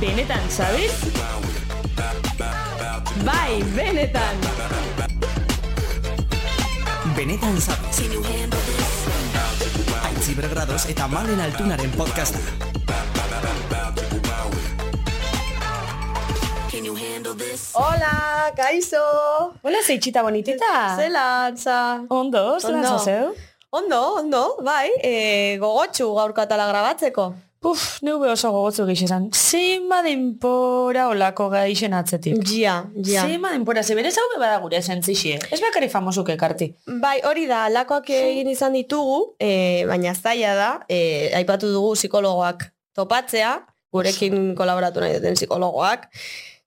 Benetan, sabes? Bai, benetan! Benetan sabes. Aitziber grados eta malen altunaren podcasta. Hola, kaixo! Hola, zeitxita bonitita! Zelan, za? Ondo, zelan Ondo. zazeu? Ondo, ondo, bai, e, gogotxu gaurko atala grabatzeko. Puf, neu be oso gogotzu gixesan. Zima denpora olako gaixen atzetik. Ja, ja. Zima denpora, ze berez hau bada gure zentzixie. Ez bakari famosuk ekarti. Bai, hori da, lakoak egin izan ditugu, e, baina zaila da, e, aipatu dugu psikologoak topatzea, gurekin kolaboratu nahi duten psikologoak.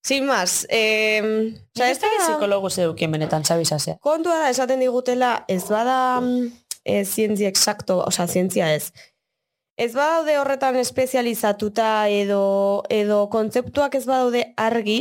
Sin más, eh, ez da psikologo zeukien benetan, zabizazea. kontua da esaten digutela, ez bada mm, e, zientzia exacto, osea, zientzia ez. Ez badaude horretan espezializatuta edo, edo kontzeptuak ez badaude argi,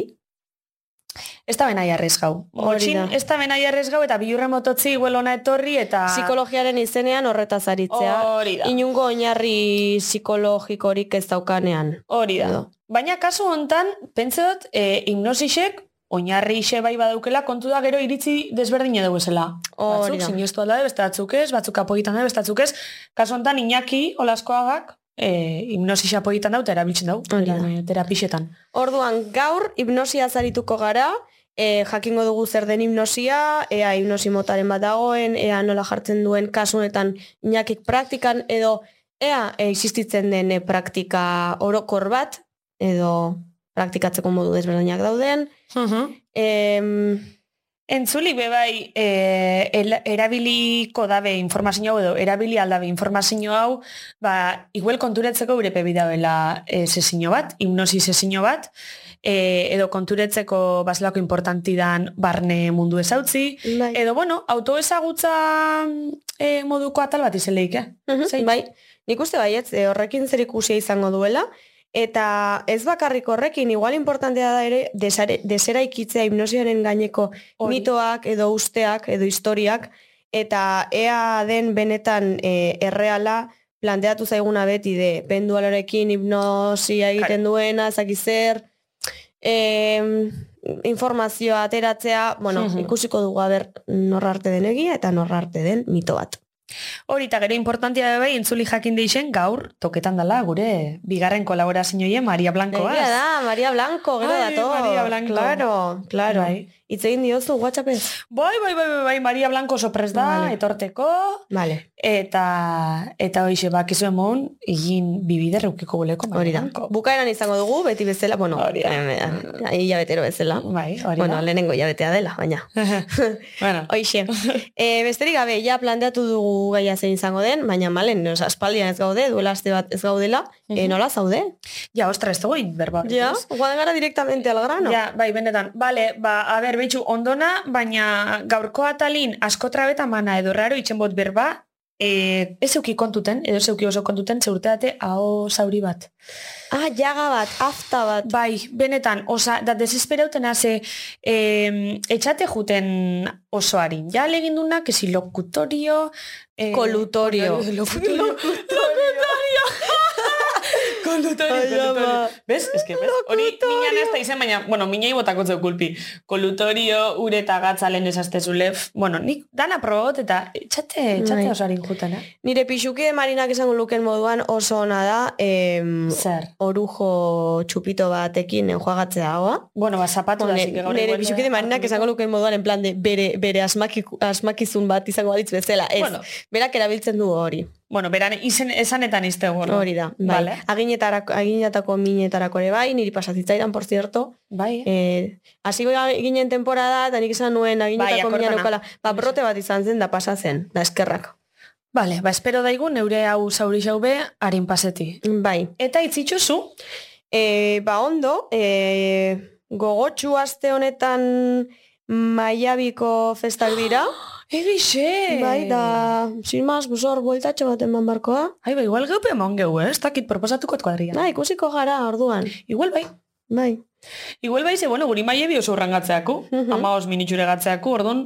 Ez da benai arriesgau. Hori Motxin, ez da benai arriesgau eta bilurre mototzi huelona etorri eta... psikologiaren izenean horretaz aritzea. Hori da. Inungo oinarri psikologikorik ez daukanean. Hori da. Edo. Baina kasu hontan, pentsa dut, e, hipnosisek, oinarri ise bai badaukela, kontu da gero iritzi desberdin edo bezala. Hori Batzuk sinestu alda, beste batzuk ez, batzuk apogitan da, beste batzuk ez. Kasu hontan, Iñaki, olaskoagak, e, hipnosisa apogitan dau, eta erabiltzen dau, tera- terapixetan. Orduan, gaur hipnosia zarituko gara, e, jakingo dugu zer den hipnosia, ea hipnosi motaren bat dagoen, ea nola jartzen duen kasunetan inakik praktikan, edo ea existitzen den praktika orokor bat, edo praktikatzeko modu desberdinak dauden. Em, Entzuli bebai e, el, erabiliko dabe informazio hau edo erabili aldabe informazio hau, ba, igual konturetzeko gure pebi dabela e, sesio bat, hipnosi sesio bat, e, edo konturetzeko bazlako importanti dan barne mundu ezautzi, bai. edo bueno, autoezagutza e, moduko atal bat izeleik, eh? Mhm, zein? bai, nik uste baietz, e, horrekin zer ikusia izango duela, eta ez bakarrik horrekin, igual importantea da ere, desare, desera ikitzea hipnosiaren gaineko Hori. mitoak edo usteak edo historiak, eta ea den benetan e, erreala planteatu zaiguna beti de pendualorekin hipnosia egiten duena, zaki zer, e, informazioa ateratzea, bueno, Mhm. ikusiko dugu aber norra arte den egia eta norra arte den mito bat. Hori eta gero importantia da bai, entzuli jakin deixen gaur, toketan dala gure bigarren kolaborazioie Maria Blanco Egia da, Maria Blanco, gero dator. Maria Blanco. Claro, claro. Bai. Itz egin diozu WhatsAppez. Bai, bai, bai, bai, bai, Maria Blanco sopres da, Vale. etorteko, Vale, eta eta hoize bakizu emon, egin bibider eukiko buleko Maria hori da. Bukaeran izango dugu, beti bezala, bueno, Hori da. eh, hilabetero bezala. Bai, hori Bueno, da. lehenengo hilabetea dela, baina. bueno, Hoixe. e, besterik gabe, ja planteatu dugu gaia zein izango den, baina malen, os, aspaldian ez gaude, duela aste bat ez gaudela, e, nola zaude? ja, ostra, ez dugu berba. Ja, ez? guan gara directamente al grano. Ja, bai, benetan. Bale, ba, a ber, betxu, ondona, baina gaurko atalin asko trabeta mana edo raro itxen bot berba, e, ez euki kontuten, edo zeuki oso kontuten, zeurteate hau zauri bat. Ah, jaga bat, afta bat. Bai, benetan, osa, da desesperauten haze, e, etxate juten osoarin. Ja legin duna, que si locutorio... Eh, Colutorio. Locutorio. Locutorio. Ama. ¿Ves? Es que, ¿ves? Hori minan ez da izen, baina, bueno, minai botako zeu kulpi. Colutorio, ure eta gatza lehen esaztezule. Bueno, nik dana probot eta etxate, etxate Bai. osoarin juten, eh? Nire pixuki de marinak esango luken moduan oso ona da, em, Zer? orujo txupito batekin enjuagatzea hoa. Bueno, ba, zapatu da, zik, gaur nire pixuki de marinak esango luken moduan en plan de bere, bere asmakizun bat izango balitz bezala. Ez, Bueno. berak erabiltzen du hori. Bueno, beran izen, esanetan izte bueno. Hori da, bai. Vale. Aginetarako, aginetako minetarako ere bai, niri pasazitzaidan, por cierto. Bai, eh? Eh, hasi ginen temporada, eta nik esan nuen aginetako Bai, mina akordana. neukala. Ba, brote bat izan zen, da pasa zen, da eskerrak. Vale, ba, espero daigu neure hau zauri jaube harin paseti. Bai, Eta itzitxuzu, E, ba ondo, e, gogotxu aste honetan maiabiko festak dira. egixe! bai, da, sin mas, busor, bueltatxo bat eman barkoa. Ai, ba, igual geupe emon geu, eh? Ez dakit proposatuko kuadria. Na, ikusiko gara, orduan. Igual bai. Bai. Igual bai, ze, bueno, guri maie bi oso urrangatzeaku. Mhm. Ama os minitxure gatzeaku, orduan,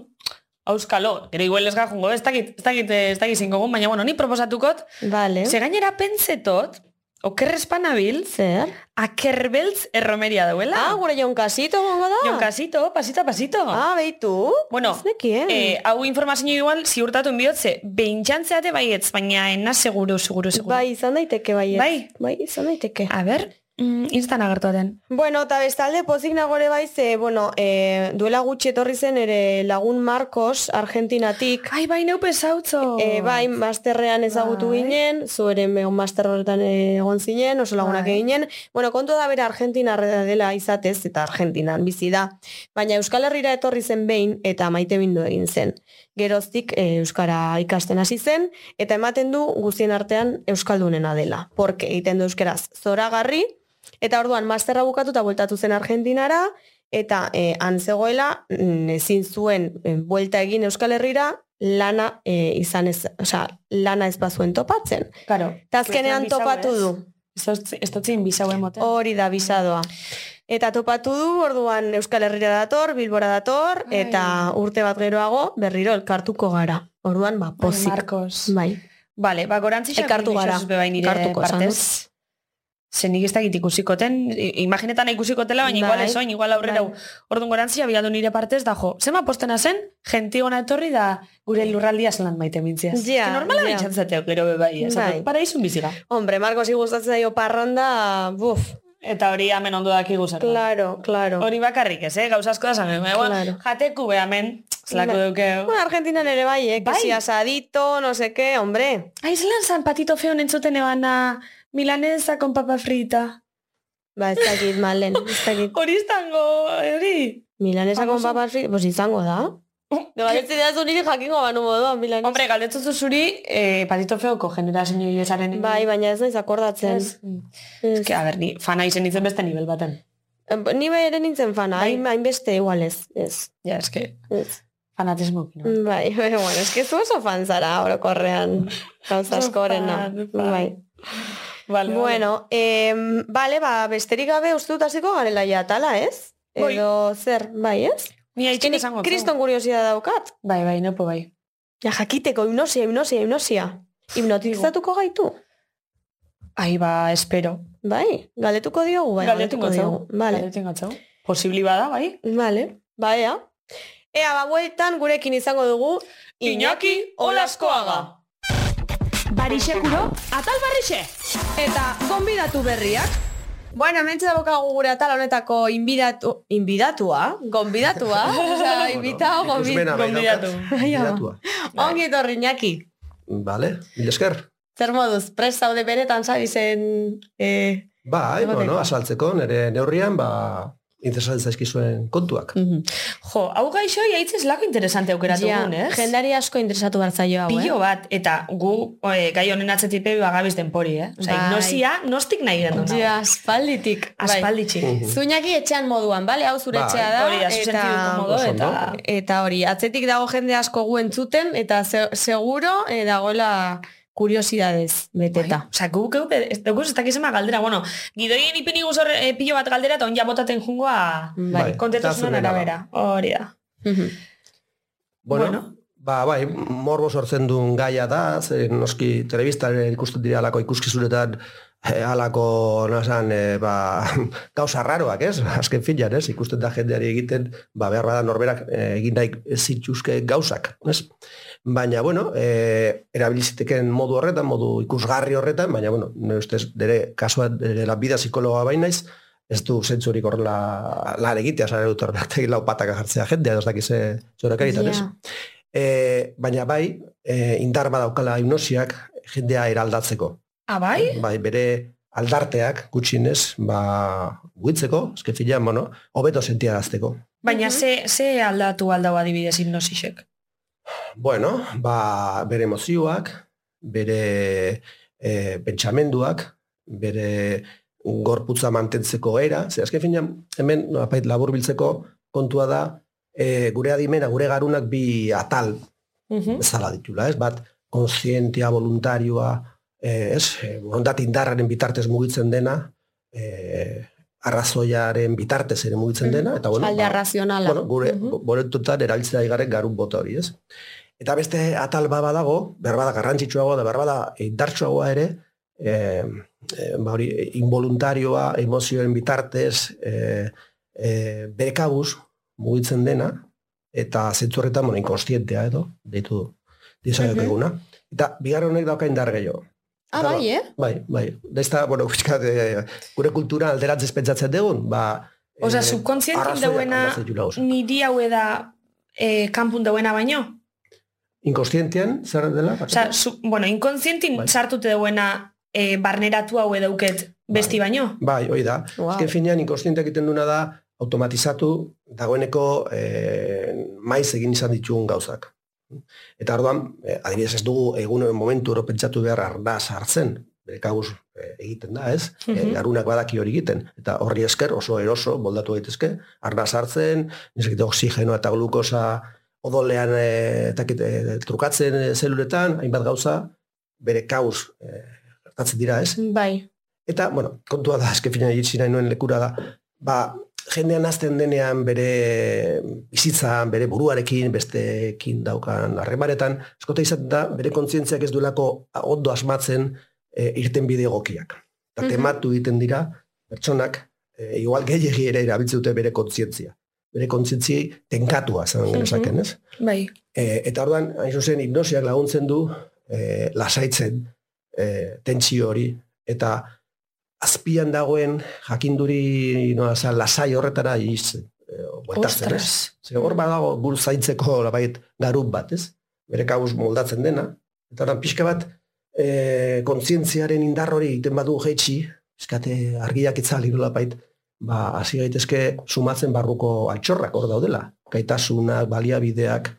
auskalo, gero igual ez gajungo, ez dakit, ez dakit, ez dakit zingogun, baina bueno, ni proposatukot, Vale. ze gainera pentsetot, okerrespanabil, Zer? akerbeltz erromeria dauela. Ah, gure jonkasito gongo da? Jonkasito, pasito pasito. Ah, beitu. Bueno, Ez nekien. eh, hau informazio igual ziurtatu enbiotze, behintxantzeate baietz, baina ena seguro, seguro, seguro. Bai, izan daiteke bai. Bai. Bai, izan daiteke. A ber, mm, instan agertuaten. Bueno, eta bestalde pozik nagore bai ze, bueno, e, duela gutxi etorri zen ere lagun Marcos Argentinatik. Ai, bai, neupe zautzo. E, bai, masterrean ezagutu Bai. ginen, zu ere master horretan egon zinen, oso lagunak Bai. eginen. Bueno, kontu da bera Argentina dela izatez, eta Argentinan bizi da. Baina Euskal Herrira etorri zen behin, eta maite bindu egin zen. Geroztik e, Euskara ikasten hasi zen, eta ematen du guztien artean Euskaldunena dela. Porque egiten du Euskeraz zoragarri, eta orduan masterra bukatu eta bueltatu zen Argentinara, eta e, han zegoela, mm, ezin zuen e, buelta egin Euskal Herrira, lana e, izan ez, osea, lana ez bazuen topatzen. Karo. Eta azkenean topatu du. Ez dotzin bizau emoten. Hori da bisadoa. Eta topatu du, orduan Euskal Herrira dator, Bilbora dator, Ai. eta urte bat geroago berriro elkartuko gara. Orduan, ba, pozik. Marcos. Bai. Vale, ba, gorantzixak Elkartu gara. Bai Elkartuko, partez. Ze nik ez dakit ikusikoten, imaginetan ikusikotela, baina igual Bai, ez oin, igual aurrera. bai. Orduan gorantzia biatu nire partez, da jo, zema postena zen, genti gona etorri da gure lurraldia zelan maite mintziaz. Ja, Que normala ja. bintxantzateo, gero bebai, ez? Bai. Paraizun biziga. Hombre, Marcos gustatzen zaio parranda, buf, Eta hori hemen ondo dakigu zer. da. claro, claro. Hori bakarrik ez, eh? Gauza asko da zamen. Claro. Jateku be hemen, zelako Bai. duke. Bueno, Argentinan ere bai, eh? Bai. Que asadito, no sé qué, hombre. Ai, zelan zan patito feo nentzuten ebana milanesa con papa frita. Ba, ez dakit, malen, ez dakit. Hori izango, hori. Milanesa con Famoso. papas fritas, pues izango da. Galetzi da zu niri jakingo banu moduan, milanesa. Hombre, galdetzuzu zuri, eh, patito feoko generazio esaren. Bai, baina ez naiz akordatzen. Ez. Ez. Ez que, a ber, ni fana izen izen beste nivel baten. Ni bai ere nintzen fana, Bai. hain hainbeste igual ez. Ez. Ja, ez que, ez. fanatismo. No? Bai, bai, bueno, es que zu oso fan zara orokorrean gauza Oso askorena. fan, bai. Vale, Bueno, em, bale, ba, besterik gabe uste dut hasiko garela ja tala, ez? Bai. Edo zer, bai, ez? Ni nik esango. kriston kuriosia daukat. Bai, bai, nopo bai. Ja, jakiteko, hipnosia, hipnosia, hipnosia. Hipnotizatuko gaitu? Ai, ba, espero. Bai, galetuko diogu, bai, galetuko diogu. Vale, Galdetu ingatzau. Posibli bada, bai. vale, ba, ea. Ea, ba, bueltan gurekin izango dugu Iñaki Olaskoaga. Barixekuro, atal barrixe! Eta gonbidatu berriak. Bueno, hemen daukagu gure atal honetako inbidatu, inbidatua, gonbidatua, gonbi- Ikusmena bai gonbidatu. Gonbidatua. Ongi etorri, Iñaki. Vale, mil esker. Zer moduz, prest zaude benetan zabi zen... Eh, Bai, bueno, azaltzeko, nire neurrian, ba, interesatzen zaizkizuen kontuak. Jo, hau gaixo jaitzez lako interesante aukeratu ja, gun, ez? jendari asko interesatu bertzaio hau, Pilo eh? bat, eta gu e, gai honen atzetipe bagabiz denpori, eh? Osa, Bai. hipnosia nostik nahi gendu nago. Ja, aspalditik. bai. Aspalditxik. Mhm. Zuñaki etxean moduan, bale? Hau zure Bai. etxea da. Hori komodo, Oso eta... ondo. Eta hori, atzetik dago jende asko gu entzuten, eta ze, seguro eh, dagoela kuriosidadez beteta. Osa, gu, gu, ez dugu ez dakizema galdera, bueno, gidoien ipini guzor e, pilo bat galdera, eta onja botaten jungoa Bai. Bai. zurena arabera. Hori da. Bueno, Bueno. Ba, bai, morbo sortzen duen gaia da, ze noski telebistaren ikusten dira alako ikuskizunetan eh, alako, nasan, eh, ba, gauza raroak, ez? Azken filan, ez? Ikusten da jendeari egiten, ba, behar bada norberak eh, egin nahi zituzke gauzak, ez? Baina, bueno, eh, erabiliziteken modu horretan, modu ikusgarri horretan, baina, bueno, nire ustez, dere kasua, dere lanbida psikologa bain naiz, ez du zentzurik horrela lan egitea, zara dut horretak lau pataka jartzea jendea, ez dakize zorakaritan, ez? Ja. E, baina bai, e, indar badaukala hipnosiak jendea eraldatzeko. Ah, bai? Bai, bere aldarteak gutxinez, ba, guitzeko, eske filan, bueno, hobeto sentiarazteko. Baina ze, ze aldatu aldau adibidez hipnosisek? Bueno, ba, bere emozioak, bere e, pentsamenduak, bere gorputza mantentzeko era, ze azken finean, hemen, no, apait, labur biltzeko kontua da, e, gure adimena, gure garunak bi atal bezala ditula, ez? Bat, konsientia, voluntarioa, eh, ez? Eh, borondat indarraren bitartez mugitzen dena, eh, arrazoiaren bitartez ere mugitzen dena, eta bueno, Alde ba, arrazionala. bueno, gure Mhm. boretutan erabiltzea igarren garun bota hori, ez? Eta beste atal bat badago, berbada garrantzitsuagoa da, berbada indartsuagoa ere, e, e, ba hori, involuntarioa, emozioen bitartez, e, e, bere kabuz mugitzen dena, eta zentzu horretan, bueno, inkonstientea edo, deitu dizaiok Mhm. eguna. Eta bigarren honek dauka indar gehiago. Ah, Eta, bai, eh? Bai, bai. Da da, bueno, pixkat, e, gure kultura alderatz pentsatzen dugun, ba... Osea, e, subkontzientin arrazoiak dauena niri hau da e, kanpun dauena baino. Inkonstientian, zer dela? Osea, su, bueno, inkontzientin Bai. sartute dauena e, barneratu hau edauket besti Bai. baino. Bai, hoi da. Wow. Wow. finean inkonstienteak egiten duna da automatizatu dagoeneko e, maiz egin izan ditugun gauzak. Eta orduan, e, adibidez ez dugu egun momentu oro pentsatu behar ardaz hartzen, bere kabuz e, egiten da, ez? E, Mhm. garunak badaki hori egiten. Eta horri esker oso eroso moldatu daitezke, ardaz hartzen, nizakite oxigenoa eta glukosa odolean e, eta e, trukatzen e, zeluretan, hainbat gauza, bere kauz e, gertatzen dira, ez? Bai. Eta, bueno, kontua da, eske fina iritsi nahi nuen lekura da, ba, jendean azten denean bere bizitzan, bere buruarekin, besteekin daukan harremanetan, eskota izaten da, bere kontzientziak ez duelako ondo asmatzen e, irten bide egokiak. Eta Mhm. tematu egiten dira, pertsonak, e, igual gehiagi ere erabiltzen dute bere kontzientzia. Bere kontzientziai tenkatua zan Mhm. genezaken, ez? Bai. E, eta orduan, hain zuzen, hipnosiak laguntzen du e, lasaitzen e, tentsio hori, eta azpian dagoen jakinduri noa, za, lasai horretara iz, e, bueltatzen, ez? Ostras. Ze hor badago gur zaintzeko labait garun bat, ez? Bere kabuz moldatzen dena. Eta orduan pixka bat, e, kontzientziaren indar hori egiten badu jeitsi, eskate argiak itzali nolapait, ba, hasi gaitezke sumatzen barruko altxorrak hor daudela. Gaitasunak, baliabideak,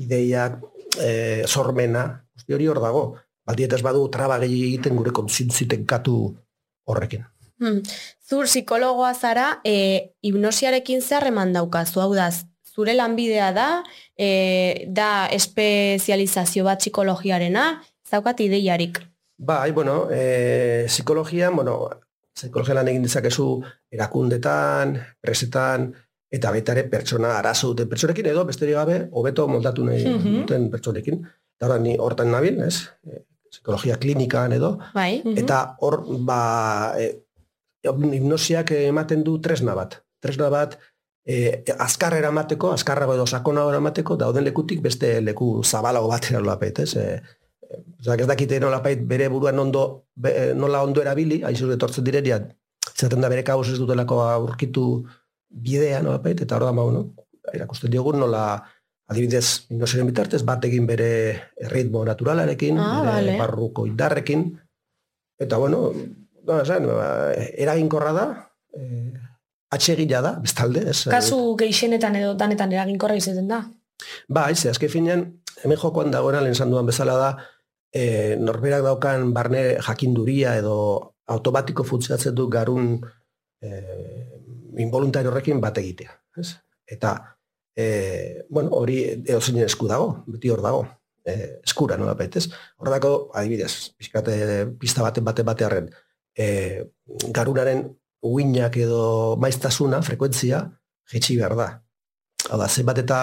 ideiak, e, sormena, guzti hori hor dago. Baldietaz badu traba gehi egiten gure kontzientzi tenkatu horrekin. Hmm. Zur psikologoa zara, e, hipnosiarekin zer eman daukazu, hau da, zure lanbidea da, e, da espezializazio bat psikologiarena, zaukat ideiarik. Bai, bueno, e, psikologian, bueno, psikologia lan egin dezakezu erakundetan, presetan, eta baita ere pertsona arazo duten pertsonekin edo besterik gabe hobeto moldatu nahi Mhm. duten pertsonekin. Eta ni hortan nabil, ez? E, psikologia klinikan edo, Bai? Eta hor, ba, e, hipnosiak ematen du tresna bat. Tresna bat, e, azkar eramateko, azkarrago edo sakonago eramateko, dauden lekutik beste leku zabalago batera nolapait, ez? E, e, ez dakite nolapait bere buruan ondo, be, nola ondo erabili, aizu etortzen direnean, izaten da bere kabuz ez dutelako aurkitu bidea nolapait, eta hor da, ba, bueno, erakusten diogun nola, adibidez, hipnosiaren bitartez, bat egin bere ritmo naturalarekin, Ah, bere vale. barruko indarrekin, eta bueno, no, esan, ba, eraginkorra da, eh, atsegila da, bestalde, ez? Kasu geixenetan edo danetan eraginkorra izaten da. Ba, ez, azke finean, hemen jokoan dagoena lehen esan dudan bezala da, e, norberak daukan barne jakinduria edo automatiko funtzionatzen du garun e, involuntario horrekin bat egitea. Ez? Eta, e, bueno, hori edo zeinen esku dago, beti hor dago, e, eskura nola baitez. Hor dago, adibidez, pixkate pista baten bate batearen, e, garunaren uinak edo maiztasuna, frekuentzia, jetxi behar da. Hau da, zenbat eta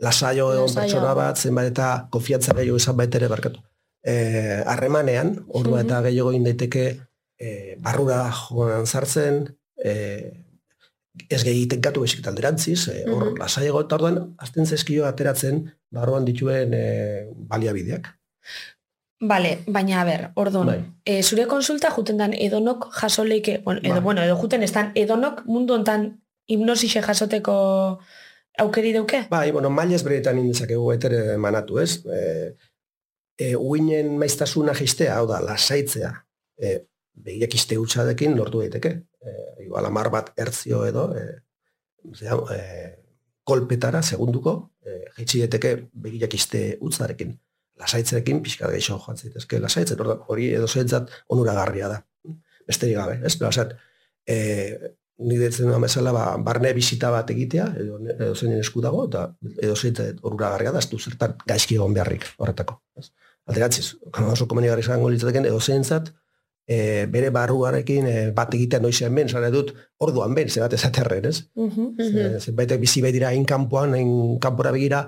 lasaio egon Lasaio. pertsona bat, zenbat eta konfiantza gehiago izan baita ere barkatu. Eh, harremanean, ordua eta gehiago egin daiteke eh, barrura joan sartzen, eh, ez gehi tenkatu besik alderantziz, eh, hor Mhm. lasaiago eta orduan azten zeskio ateratzen barruan dituen eh, baliabideak. Bale, baina a ber, ordon, Bai. e, zure konsulta juten dan edonok jaso leike, bueno, edo, Bai. bueno, edo juten estan edonok mundu hontan hipnosixe jasoteko aukeri dauke? Bai, bueno, mailez beretan indezakegu etere manatu, ez? E, e, uinen maiztasuna jistea, hau da, lasaitzea, e, begiak iste hutsadekin lortu daiteke. E, igual amar bat ertzio edo, e, zera, e, kolpetara, segunduko, e, jaitsi daiteke begiak iste hutsarekin. Lasaitzerekin pixka geixo joan zaitezke lasaitzen, hori edo zaitzat onuragarria da. Besterik gabe, ez? Osat, e, ni detzen duan bezala, ba, barne bisita bat egitea, edo, edo zeinen esku dago, eta edo zeitzat onuragarria da, ez du zertan gaizki egon beharrik horretako. Ez? Alderatziz, oso komenigarri izango litzateken, edo zeintzat, e, bere barruarekin e, bat egitean noizean ben, zara dut, orduan ben, ze bat ezaterren, ez? Mhm. Zenbaitek bizi bai dira hain kanpoan, hain kanpora begira,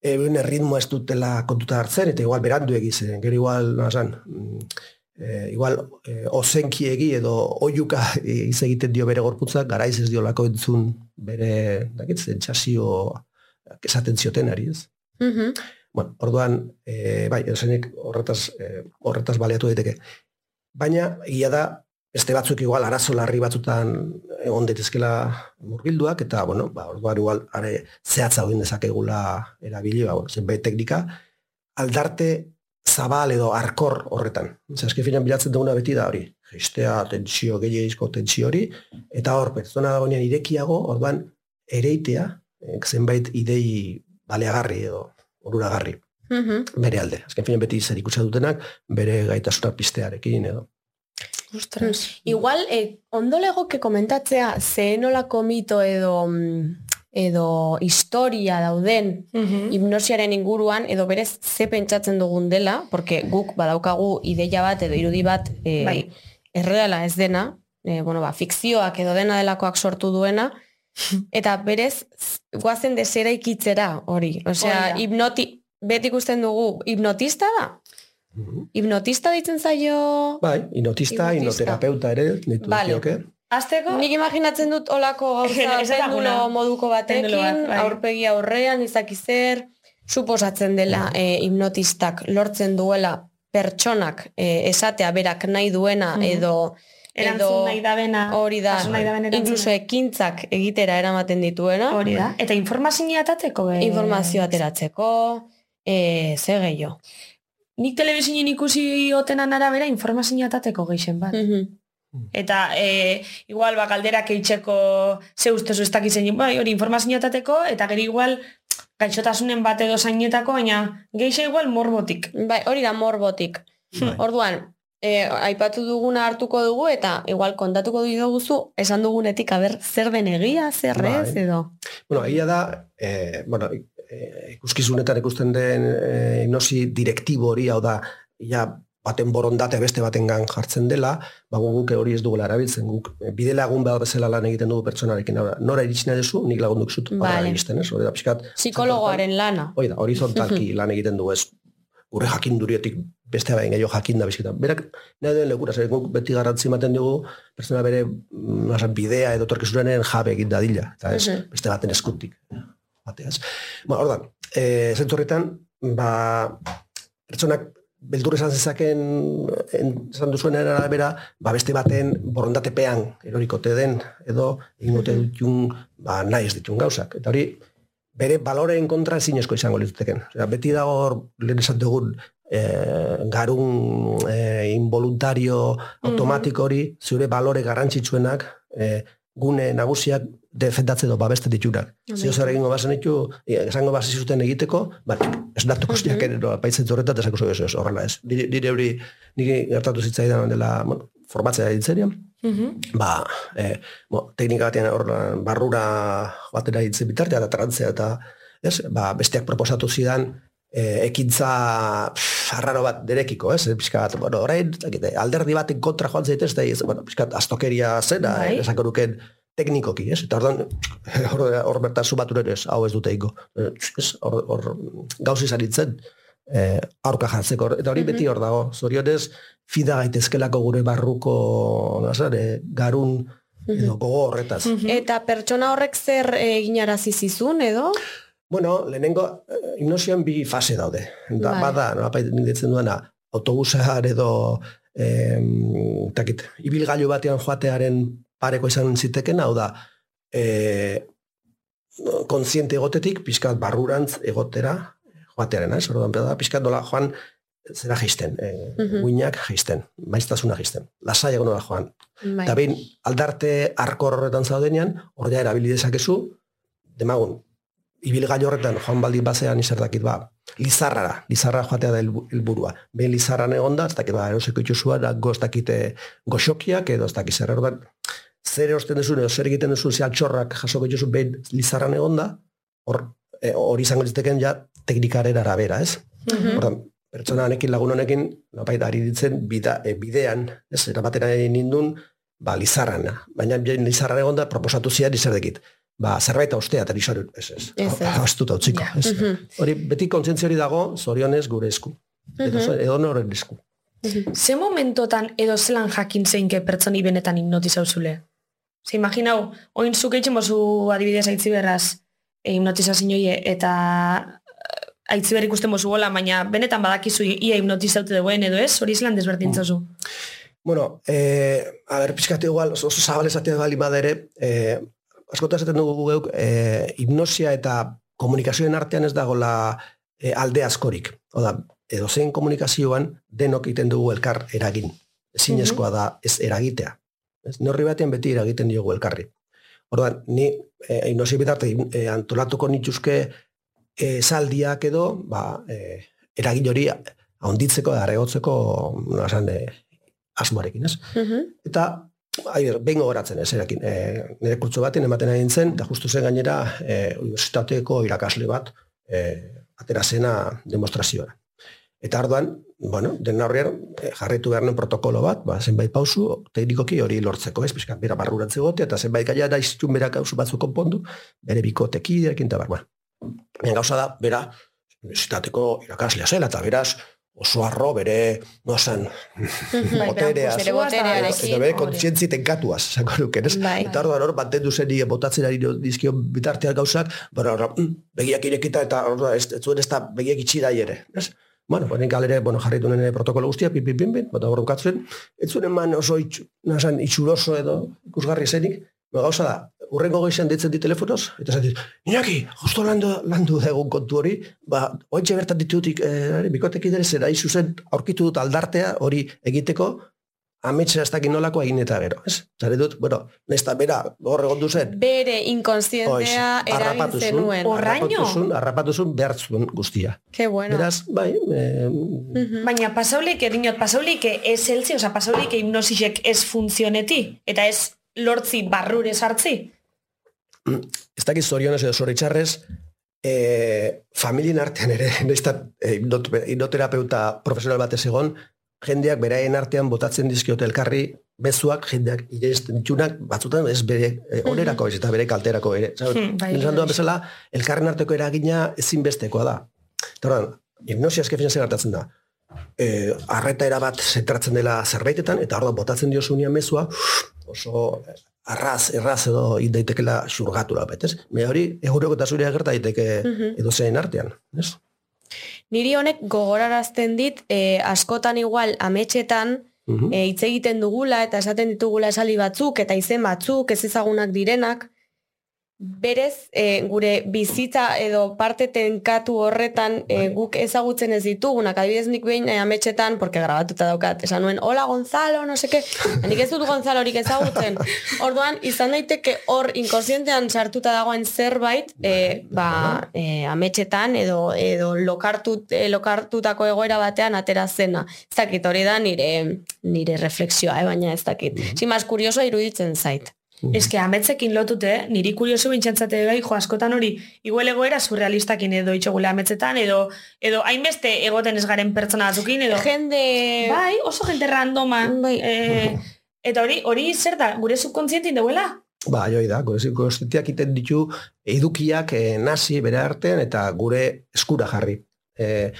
eben erritmoa ez dutela kontuta hartzen, eta igual berandu egizen, gero igual, nazan, e, igual e, ozenkiegi edo oiuka iz egiten dio bere gorputzak, garaiz ez dio lako entzun bere, dakit, zentsazio esaten ziotenari, ez? Mhm. Bueno, orduan, e, bai, esanek horretaz, e, horretaz baleatu daiteke. Baina, egia da, beste batzuk igual arazo larri batzutan egon daitezkela murgilduak, eta, bueno, ba, orduan igual, are, zehatza egin dezakegula erabili, ba, bueno, zenbait teknika, aldarte zabal edo arkor horretan. Zer, eske finan bilatzen duguna beti da hori. Geistea, tentsio, gehiagizko tentsio hori, eta hor, pertsona dagoenean irekiago, orduan, ereitea, eh, zenbait idei baleagarri edo onuragarri Mhm. bere alde. Azken finan beti zer ikusia dutenak, bere gaitasuna pistearekin edo. Ostras. Igual, eh, ondo legoke komentatzea, zehenolako mito edo mm, edo historia dauden Mhm. hipnosiaren inguruan edo berez ze pentsatzen dugun dela, porque guk badaukagu ideia bat edo irudi bat e, Bai. erreala ez dena, e, bueno, ba, fikzioak edo dena delakoak sortu duena, eta berez guazen desera ikitzera hori. Osea, hipnoti, beti ikusten dugu, hipnotista da? Mhm. Hipnotista ditzen zaio... Bai, Hipnotista. inoterapeuta ere, nitu Vale. dukioke. Azteko, Nik imaginatzen dut olako gauza pendulo moduko batekin, bat, bai. aurpegi aurrean, izaki zer, suposatzen dela e, hipnotistak lortzen duela pertsonak e, esatea berak nahi duena Mhm. edo erantzun nahi da bena. hori da, nahi inkluso ekintzak egitera eramaten dituena, Hori da. Eta informazioa atateko. be- informazio ateratzeko, e, ze gehiago. Nik telebizinen ikusi otenan arabera informazioa atateko geixen bat. Mhm. Eta e, igual ba, galderak eitzeko ze ustezu ez dakizen, bai, hori informazioa atateko, eta gero igual gaixotasunen bat edo zainetako, baina geixa igual morbotik. Bai, hori da morbotik. Bai. Orduan, e, aipatu duguna hartuko dugu eta igual kontatuko diguzu esan dugunetik aber zer den egia, zer ez Bai. edo. Bueno, egia da, eh, bueno, ikuskizunetan ikusten den eh, hipnosi direktibo hori, hau da, ja, baten borondate beste batengan jartzen dela, ba gu- guk hori ez dugula erabiltzen, guk eh, bide lagun behar bezala lan egiten dugu pertsonarekin, da, nora iritsi nahi duzu, nik lagunduk zut, Vale. iristen, ez? Hori da, pixkat, Psikologoaren lana. Hoi da, horizontalki lan egiten du ez gure jakindurietik beste bain gehiago jakinda bizkitan. Berak nahi duen lekura, zer guk beti garrantzi ematen dugu, pertsona bere mm, osan, bidea edo torkizunaren jabe egin dadila, eta ez, Mhm. beste baten eskutik. Bateaz. Ba, ordan, e, zentu horretan, ba, pertsonak beldur esan zezaken en- esan duzuen arabera, ba beste baten borondatepean erorikote den edo egingote ditun ba nahi ez ditun gauzak. Eta hori bere baloreen kontra ezinezko izango lituteken. Osea, beti dago hor lehen esan dugun eh, garun eh, involuntario automatiko hori zure balore garrantzitsuenak eh, gune nagusiak defendatze edo babeste ditunak. Zio zer egingo bazen ditu, esango basi zuten egiteko, ba, ez datuko Mhm. ziak ere, no, apaitzen zorretat esako zu ez, ez, horrela ez. Nire hori, nire gertatu zitzaidan dela, bueno, formatzea ditzerian, ba, eh, bo, teknika batean horrela barrura batera hitzen bitartea eta trantzea eta ez, ba, besteak proposatu zidan eh, ekintza pff, arraro bat derekiko, ez? Piskat, bueno, orain, dakit, alderdi baten kontra joan zaitez, ez, bueno, piskat, astokeria zena, Bai. eh, esako nuken teknikoki, ez? Eta orduan, hor, hor bertan zubatu ez, hau ez dute ingo. Ez, hor, hor gauz izan nintzen, eh, aurka jartzeko. Eta hori beti hor dago, zorionez, fida gaitezkelako gure barruko, nazar, eh, garun, edo gogo horretaz. Eta pertsona horrek zer eginarazi zizun edo? Bueno, lehenengo, eh, hipnosian bi fase daude. Da, Bai. Bada, no, apait ditzen duena, autobusean edo em, takit, ibilgailu batean joatearen pareko izan ziteken, hau da, e, kontziente egotetik, pixkat barrurantz egotera, joatearen, ez? Orduan, da, pixkat dola joan, zera geisten, e, Mhm. uinak geisten, maiztasuna geisten, lasai egon nola joan. Bai. Eta behin, aldarte arkor horretan zaudenean, ordea erabili dezakezu, demagun, ibilgailu horretan joan baldin bazean izerdakit ba, lizarrara, lizarra joatea da helbu- helburua. Behin lizarran egonda, ez dakit ba, eroseko itxusua, da goz dakite goxokiak edo ez dakit zer orduan, zer erosten duzun edo zer egiten duzun ze altxorrak jasoko itxusu behin lizarran egonda, hor eh, hori izango litzeken ja teknikaren arabera, ez? Mhm. Ordan, pertsona honekin lagun honekin, nopait ari ditzen bida, e, bidean, ez, erabatera nindun, ba, lizarrana. Baina lizarran egon da, proposatu zian izerdekit. Ba, zerbait austea, eta nixoru, ez, ez. Astuta utziko, Ja. ez. Hori, beti kontzientzia hori dago, zorionez gure esku. Edo, edo noren esku. Ze momentotan edo zelan jakin zeinke pertsoni benetan hipnotizauzule? Ze imaginau, oin zuk eitzen bozu adibidez aitzi berraz e, hipnotizazioie eta eh, aitzi ber ikusten bozu gola, baina benetan badakizu ia hipnotizaute duen edo ez, hori zelan desberdintzazu. Bueno, eh, a ber, pixkate igual, oso oso zabal esatea bali badere, eh, askotan esaten dugu geuk, eh, hipnosia eta komunikazioen artean ez dagola eh, alde askorik. Oda, edo zein komunikazioan denok egiten dugu elkar eragin. Ezinezkoa da ez eragitea. Ez, neurri batean beti eragiten diogu elkarri. Orduan, ni eh, hipnosi bitarte eh, antolatuko nituzke eh, saldiak edo, ba, eh, eragin hori ahonditzeko, arregotzeko, no, esan, eh, asmoarekin, ez? Mhm. Eta, ai, behin gogoratzen ez, erakin, e, nire kurtso baten ematen ari nintzen, eta justu zen gainera e, universitateko irakasle bat e, atera zena demonstrazioa. Eta arduan, bueno, den aurrean e, jarraitu behar nuen protokolo bat, ba, zenbait pausu, teknikoki hori lortzeko, ez, pixka, bera barruratze gotea, eta zenbait gaia da iztun bera kausu batzu konpondu, bere bikoteki, ekin, eta bar, bueno. Gauza da, bera, universitateko irakaslea zela, eta beraz, oso arro bere, no zen, botereaz, bere boterearekin. eta bere kontzientzi tenkatuaz, zango nuken, ez? Bai. Eta orduan hor, mantendu zen nire botatzen ari dizkion bitartean gauzak, bara, hor, mm, begiak irekita eta orduan, ez, ez zuen ez da begiak itxi da ere, ez? Bueno, bueno, galere, bueno, jarritu nene protokolo guztia, pin, pin, pin, pin, bata hor bukatzen, ez zuen eman oso itxu, nasan, itxuroso edo ikusgarri zenik, no, gauza da, urrengo goizean ditzen di telefonoz, eta zaten, Iñaki, justo landu, landu egun kontu hori, ba, ointxe bertan ditutik, eh, bikotek idere zera, zuzen aurkitu dut aldartea hori egiteko, ametsa ez dakit nolako egin eta gero, ez? Zare dut, bueno, nesta bera, hor egon duzen, Bere inkonsientea zuen, zenuen. Horraino? harrapatu zuen, harrapatu zuen behar zuen guztia. Ke bueno. Beraz, bai, eh, Mhm. Baina pasaulik, dinot, pasaulik ez heltzi, oza, pasaulik hipnosisek ez funtzioneti, eta ez lortzi barrure sartzi. Ez dakit zorionez edo zoritxarrez, e, familien artean ere, nahizta e, hipnot- hipnoterapeuta profesional batez egon, jendeak beraien artean botatzen dizkiote elkarri bezuak jendeak irezten ditunak batzutan ez bere e, onerako ez eta bere kalterako ere. Hmm, bai, duan bai. bezala, elkarren arteko eragina ezinbestekoa da. Eta orduan, hipnosia eske finean zer gertatzen da. E, arreta erabat zentratzen dela zerbaitetan, eta orduan botatzen dio zunean mezua, oso arraz, erraz edo daitekela xurgatu lapet, ez? Me hori, egureko eta zurea gerta daiteke Mhm. edo zein artean, ez? Niri honek gogorarazten dit, eh, askotan igual ametxetan, Mhm. eh, hitz egiten dugula eta esaten ditugula esali batzuk eta izen batzuk ez ezagunak direnak, berez eh, gure bizitza edo parte tenkatu horretan Bai. guk ezagutzen ez ditugunak, adibidez nik behin eh, ametxetan, porque grabatuta daukat, esan nuen, hola Gonzalo, no seke, nik ez dut Gonzalorik ezagutzen. Orduan, izan daiteke hor inkonsientean sartuta dagoen zerbait, eh, ba, eh, ametxetan edo edo lokartut, eh, lokartutako egoera batean atera zena. Ez dakit hori da nire nire refleksioa, eh, baina ez dakit. Sin más kurioso iruditzen zait. Ez que ametzekin lotute, niri kurioso bintxantzate bai, jo, askotan hori, igual egoera surrealistakin edo itxogule ametzetan, edo, edo hainbeste egoten ez garen pertsona batzukin, edo... Jende Bai, oso gente randoma. Bai. Eh, eta hori, hori zer da, gure subkontzientin deuela? Ba, joi da, gure zikostetiak iten ditu edukiak eh, nazi bere artean eta gure eskura jarri. Eh,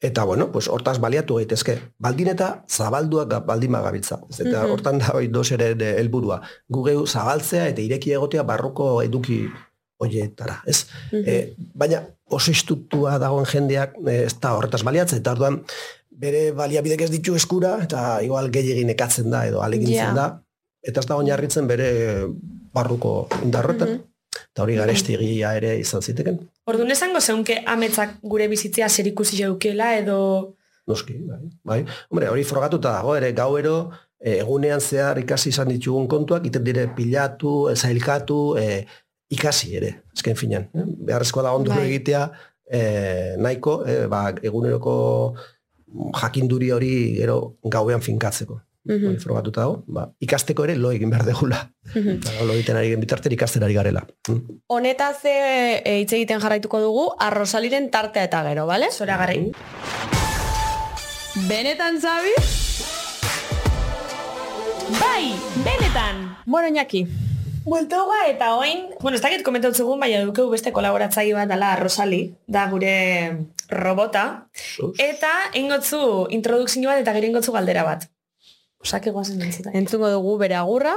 eta, bueno, pues, hortaz baliatu gaitezke. Baldin eta zabalduak baldin bagabiltza. Eta Mhm. hortan da hoi doseren eh, helburua. Gu geu zabaltzea eta ireki egotea barruko eduki hoietara, ez? Mhm. E, baina oso istutua dagoen jendeak e, ez da horretaz baliatzen, eta orduan bere baliabidek ez ditu eskura, eta igual gehiagin ekatzen da edo alegintzen Ja. da, eta ez da oinarritzen bere barruko indarrotan, Mhm. Eta hori garestigia ere izan ziteken. Orduan esango zeunke ametzak gure bizitzea zer ikusi jeukela, edo... Noski, bai. bai. Hombre, hori frogatuta dago, ere gauero, e, egunean zehar ikasi izan ditugun kontuak, iten dire pilatu, zailkatu, e, ikasi ere, ezken finan. Eh? Beharrezkoa da ondo Bai. egitea, e, nahiko, e, ba, eguneroko jakinduri hori gero gauean finkatzeko. Hori frogatuta dago, ba, ikasteko ere lo egin behar degula. Mhm. Ba, lo egiten ari gen bitarten ikasten ari garela. Mm. Honetaz eh, hitz egiten jarraituko dugu arrosaliren tartea eta gero, bale? Zora garri. Benetan zabi? Bai, benetan! Bueno, Iñaki, Bueltoga eta oin, bueno, ez dakit komentatu zegoen, baina dukeu beste kolaboratzaile bat dala Rosali, da gure robota. Eta ingotzu introdukzio bat eta gero ingotzu galdera bat. Osak egoazen entzuta. entzungo dugu bere agurra.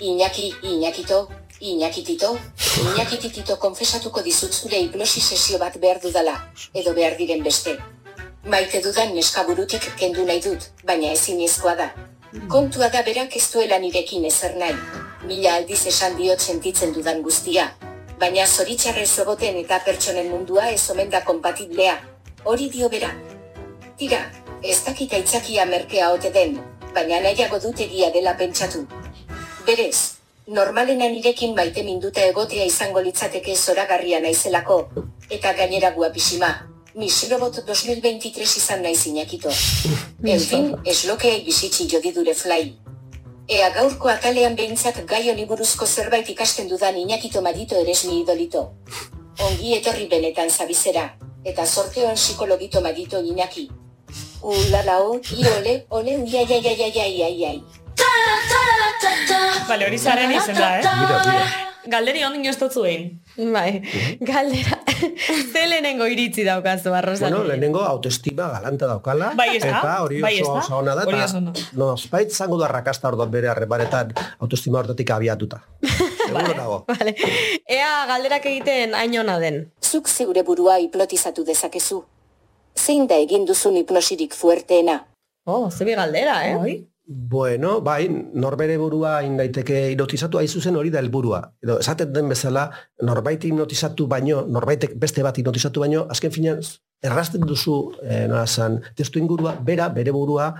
Iñaki, Iñakito, Iñakitito, Iñakititito konfesatuko dizut zure hipnosi sesio bat behar dudala, edo behar diren beste. Maite dudan neska burutik kendu nahi dut, baina ezin da. Kontua da berak ez duela nirekin ezer nahi. Mila aldiz esan diot sentitzen dudan guztia. Baina zoritxarrez egoten eta pertsonen mundua ez omen da kompatiblea. Hori dio bera. Tira, ez dakit aitzakia merkea ote den, baina nahiago dut egia dela pentsatu. Berez, normalena nirekin maite minduta egotea izango litzateke zoragarria naizelako, eta gainera guapisima. Miss Robot 2023 izan naiz inakito. En fin, eslokeei bizitzi jodidure fly. Ea gaurko atalean behintzat gai honi buruzko zerbait ikasten dudan inakito madito eresmi idolito. Ongi etorri benetan zabizera, eta sorteoan psikologito madito inaki. Ulalao, i ole, ole, uia, ia, ia, ia, ia, ia, ia, ia. Bale, hori zaren izen da, eh? Mira, mira. Galderi ondin ez dutzu egin. Bai, galdera. Ze lehenengo iritzi daukazu, arrozan. Bueno, lehenengo autoestima galanta daukala. Bai, ez da. Eta hori Bai, oso da. oso ona da. Hori eta oso ona. No, spait zango da rakasta orduan bere harremanetan autoestima hortatik abiatuta. Seguro dago. Vale. Ea galderak egiten ainona den. Zuk zeure burua hipnotizatu dezakezu. Zein da egin duzun hipnosirik fuerteena? Oh, zebi galdera, eh? Bai. Bueno, bai, norbere burua hain daiteke hipnotizatu, hain zuzen hori da helburua. Edo, esaten den bezala, norbait hipnotizatu baino, norbaitek beste bat hipnotizatu baino, azken finean, errazten duzu, eh, nola esan, testu ingurua, bera, bere burua,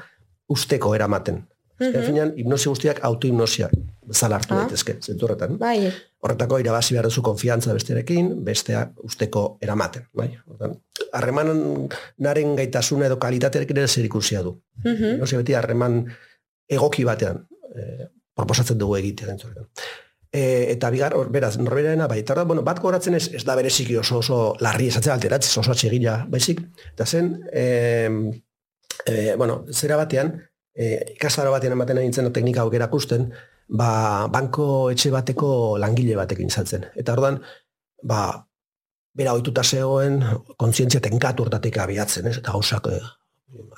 usteko eramaten. Azken finean, hipnosi guztiak autohipnosiak bezala hartu Ah. daitezke, zentu horretan. Bai, Horretako irabazi behar duzu konfiantza besterekin, bestea usteko eramaten. Bai? Hortan, harremanaren gaitasuna edo kalitatearekin ere zer ikusia du. Mhm. No beti harreman egoki batean eh, proposatzen dugu egitea dentzuretan. E, eta bigar, hor, beraz, norberarena, bai, eta bueno, bat goratzen ez, ez da bereziki oso oso larri esatzen alteratzez oso atxegila, baizik, eta zen, e, e, bueno, zera batean, e, ikastaro batean ematen nintzen teknika hau erakusten, ba, banko etxe bateko langile batekin izatzen. Eta orduan, ba, bera ohituta zegoen, kontzientzia tenkatu hortatik abiatzen, ez? Eta gauzak eh,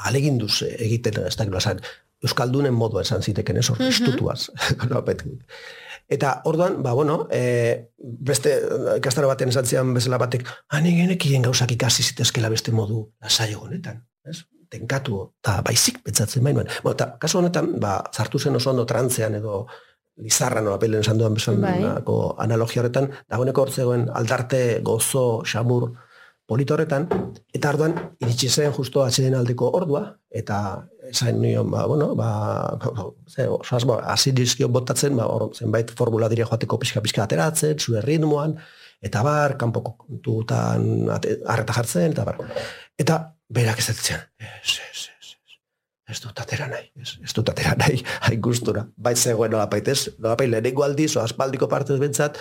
aleginduz egiten, ez dakit esan, Euskaldunen modua esan ziteken, ez? Hor, estutuaz. Nolabait. Eta orduan, ba, bueno, e, beste ikastaro batean esan zian bezala batek, hani genekien gauzak ikasi zitezkela beste modu lasai honetan, ez? Tenkatu, eta baizik betzatzen bainoen. Bueno, eta kasu honetan, ba, zartu zen oso ondo trantzean edo lizarra nola pelen esan duan bezalako analogia horretan, dagoeneko hortzegoen aldarte gozo, xamur, polito horretan, eta arduan iritsi zen justo atxeden aldeko ordua, eta esain nion, ba, bueno, ba, ze, oso asmo, hasi dizkio botatzen, ba, hor, zenbait formula dire joateko pixka-pixka ateratzen, zure ritmoan, eta bar, kanpoko kontutan harreta jartzen, eta bar. Eta berak ez ez, ez, ez, ez, ez dut atera nahi, ez, ez dut atera nahi, hain gustura. Bai zegoen nolapait ez, nolapait lehenengo aldiz, aspaldiko partez bentsat,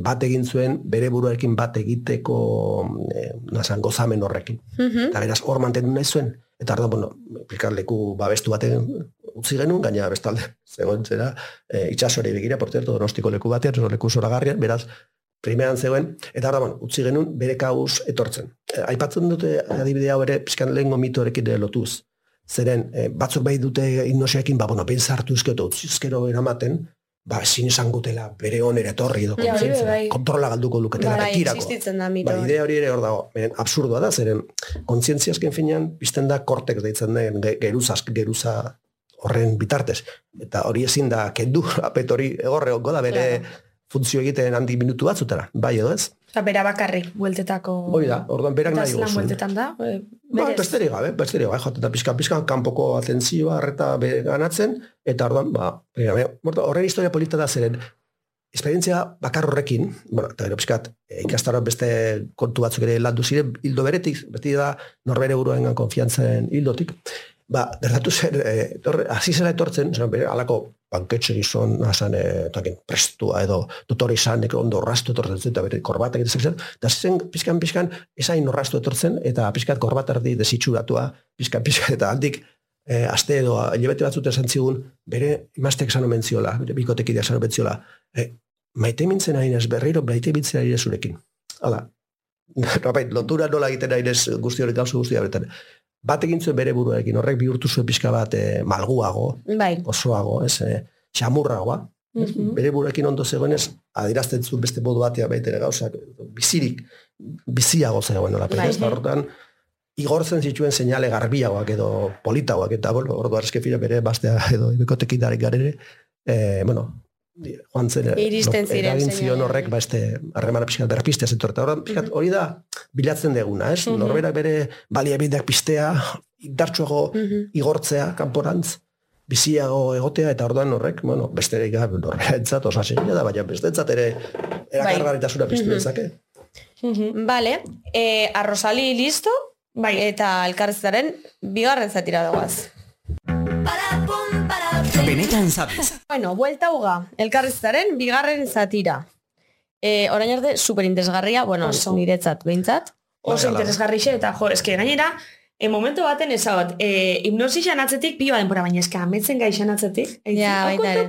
bat egin zuen bere buruarekin bat egiteko eh, nazan gozamen horrekin. Mhm. Eta beraz hor mantendu nahi zuen. Eta arda, bueno, pikar leku babestu baten utzi genuen, gaina bestalde, zegoen zera, e, itxasore begira, por cierto, donostiko leku batean, oso leku zoragarrian, beraz, primeran zegoen, eta arda, bueno, utzi genuen bere kauz etortzen. E, aipatzen dute adibide hau ere, pixkan lehengo mitorekin ere lotuz. Zeren, e, batzuk bai dute hipnosiakin, ba, bueno, pentsa hartu izkero, utzi izkero eramaten, ba, ezin esan gutela bere onera etorri edo Ja, kontzientzia. bai. kontrola galduko luketela Bai, da mito. Ba, idea hori ere hor dago, absurdoa da, zeren kontzientzia azken finean, bizten da kortex deitzen den ge- geruza, geruza horren bitartez. Eta hori ezin da, kendu, apet hori egorre da bere funtzio egiten handi minutu batzutara, bai edo ez? Osa, bera bakarrik, bueltetako... Hoi da, orduan berak nahi gozuen. bueltetan da? e, Ba, berez. besterik gabe, besterik gabe, joaten da pixka, pixka, kanpoko atentzioa, arreta ganatzen, eta orduan, ba, morto, horren historia polita da zeren, esperientzia bakar horrekin, bueno, eta gero pixkat, e, ikastaroan beste kontu batzuk ere landu ziren, hildo beretik, beti da norbere buruengan konfiantzen hildotik, Ba, gertatu zen, e, torre, hasi zela etortzen, zen, bere, alako banketxe gizon, nazan, e, takin, prestua edo, dotore izan, ondo orrastu etortzen zen, eta bere korbata egiten zen, eta zen, pizkan, pizkan, esain orrastu etortzen, eta pizkat korbat erdi desitxuratua, pizkan, pizkan, eta aldik, e, aste edo, hilabete batzut esan zigun, bere imaztek esan omen ziola, bere bikotekidea esan omen ziola, e, maite mintzen hainez berriro, maite mintzen hainez zurekin. Hala, Rapait, lotura nola egiten hainez guzti horrek gauza guzti horretan. Bat egin zuen bere buruarekin, horrek bihurtu zuen pixka bat e, malguago, Bai. osoago, ez, e, xamurragoa. Mhm. Bere buruarekin ondo zegoenez, adirazten zuen beste modu batean baitere gauzak, bizirik, biziago zegoen nola, Bai. ez, eta horretan, igortzen zituen seinale garbiagoak edo politagoak, eta, bueno, ordu fila bere, bastea edo ibekotekidarek garere, e, bueno, joan zen, e, Iristen ziren eragin zion horrek, ba, este, harremana pixkat berpistea zentu, eta horren, pixkat, hori da, bilatzen deguna, ez? Norberak bere baliabideak pistea, indartsuago igortzea kanporantz, biziago egotea, eta orduan horrek, bueno, besterik gabe norberentzat osa segina da, baina bestentzat ere erakargarritasuna piztu Mhm. dezake. Vale, e, arrosali listo, Bai, eta elkarrizaren bigarren zatira dagoaz. Benetan sabes. Bueno, buelta uga, elkarrizaren bigarren zatira. E, orain arte, superinteresgarria, bueno, Oso. niretzat, behintzat. oso interesgarrixe, eta jo, eske gainera, e, momentu baten ezagot, e, hipnosixan atzetik, pila denpora, baina eske ametzen gaixan atzetik. Ja, baita ere.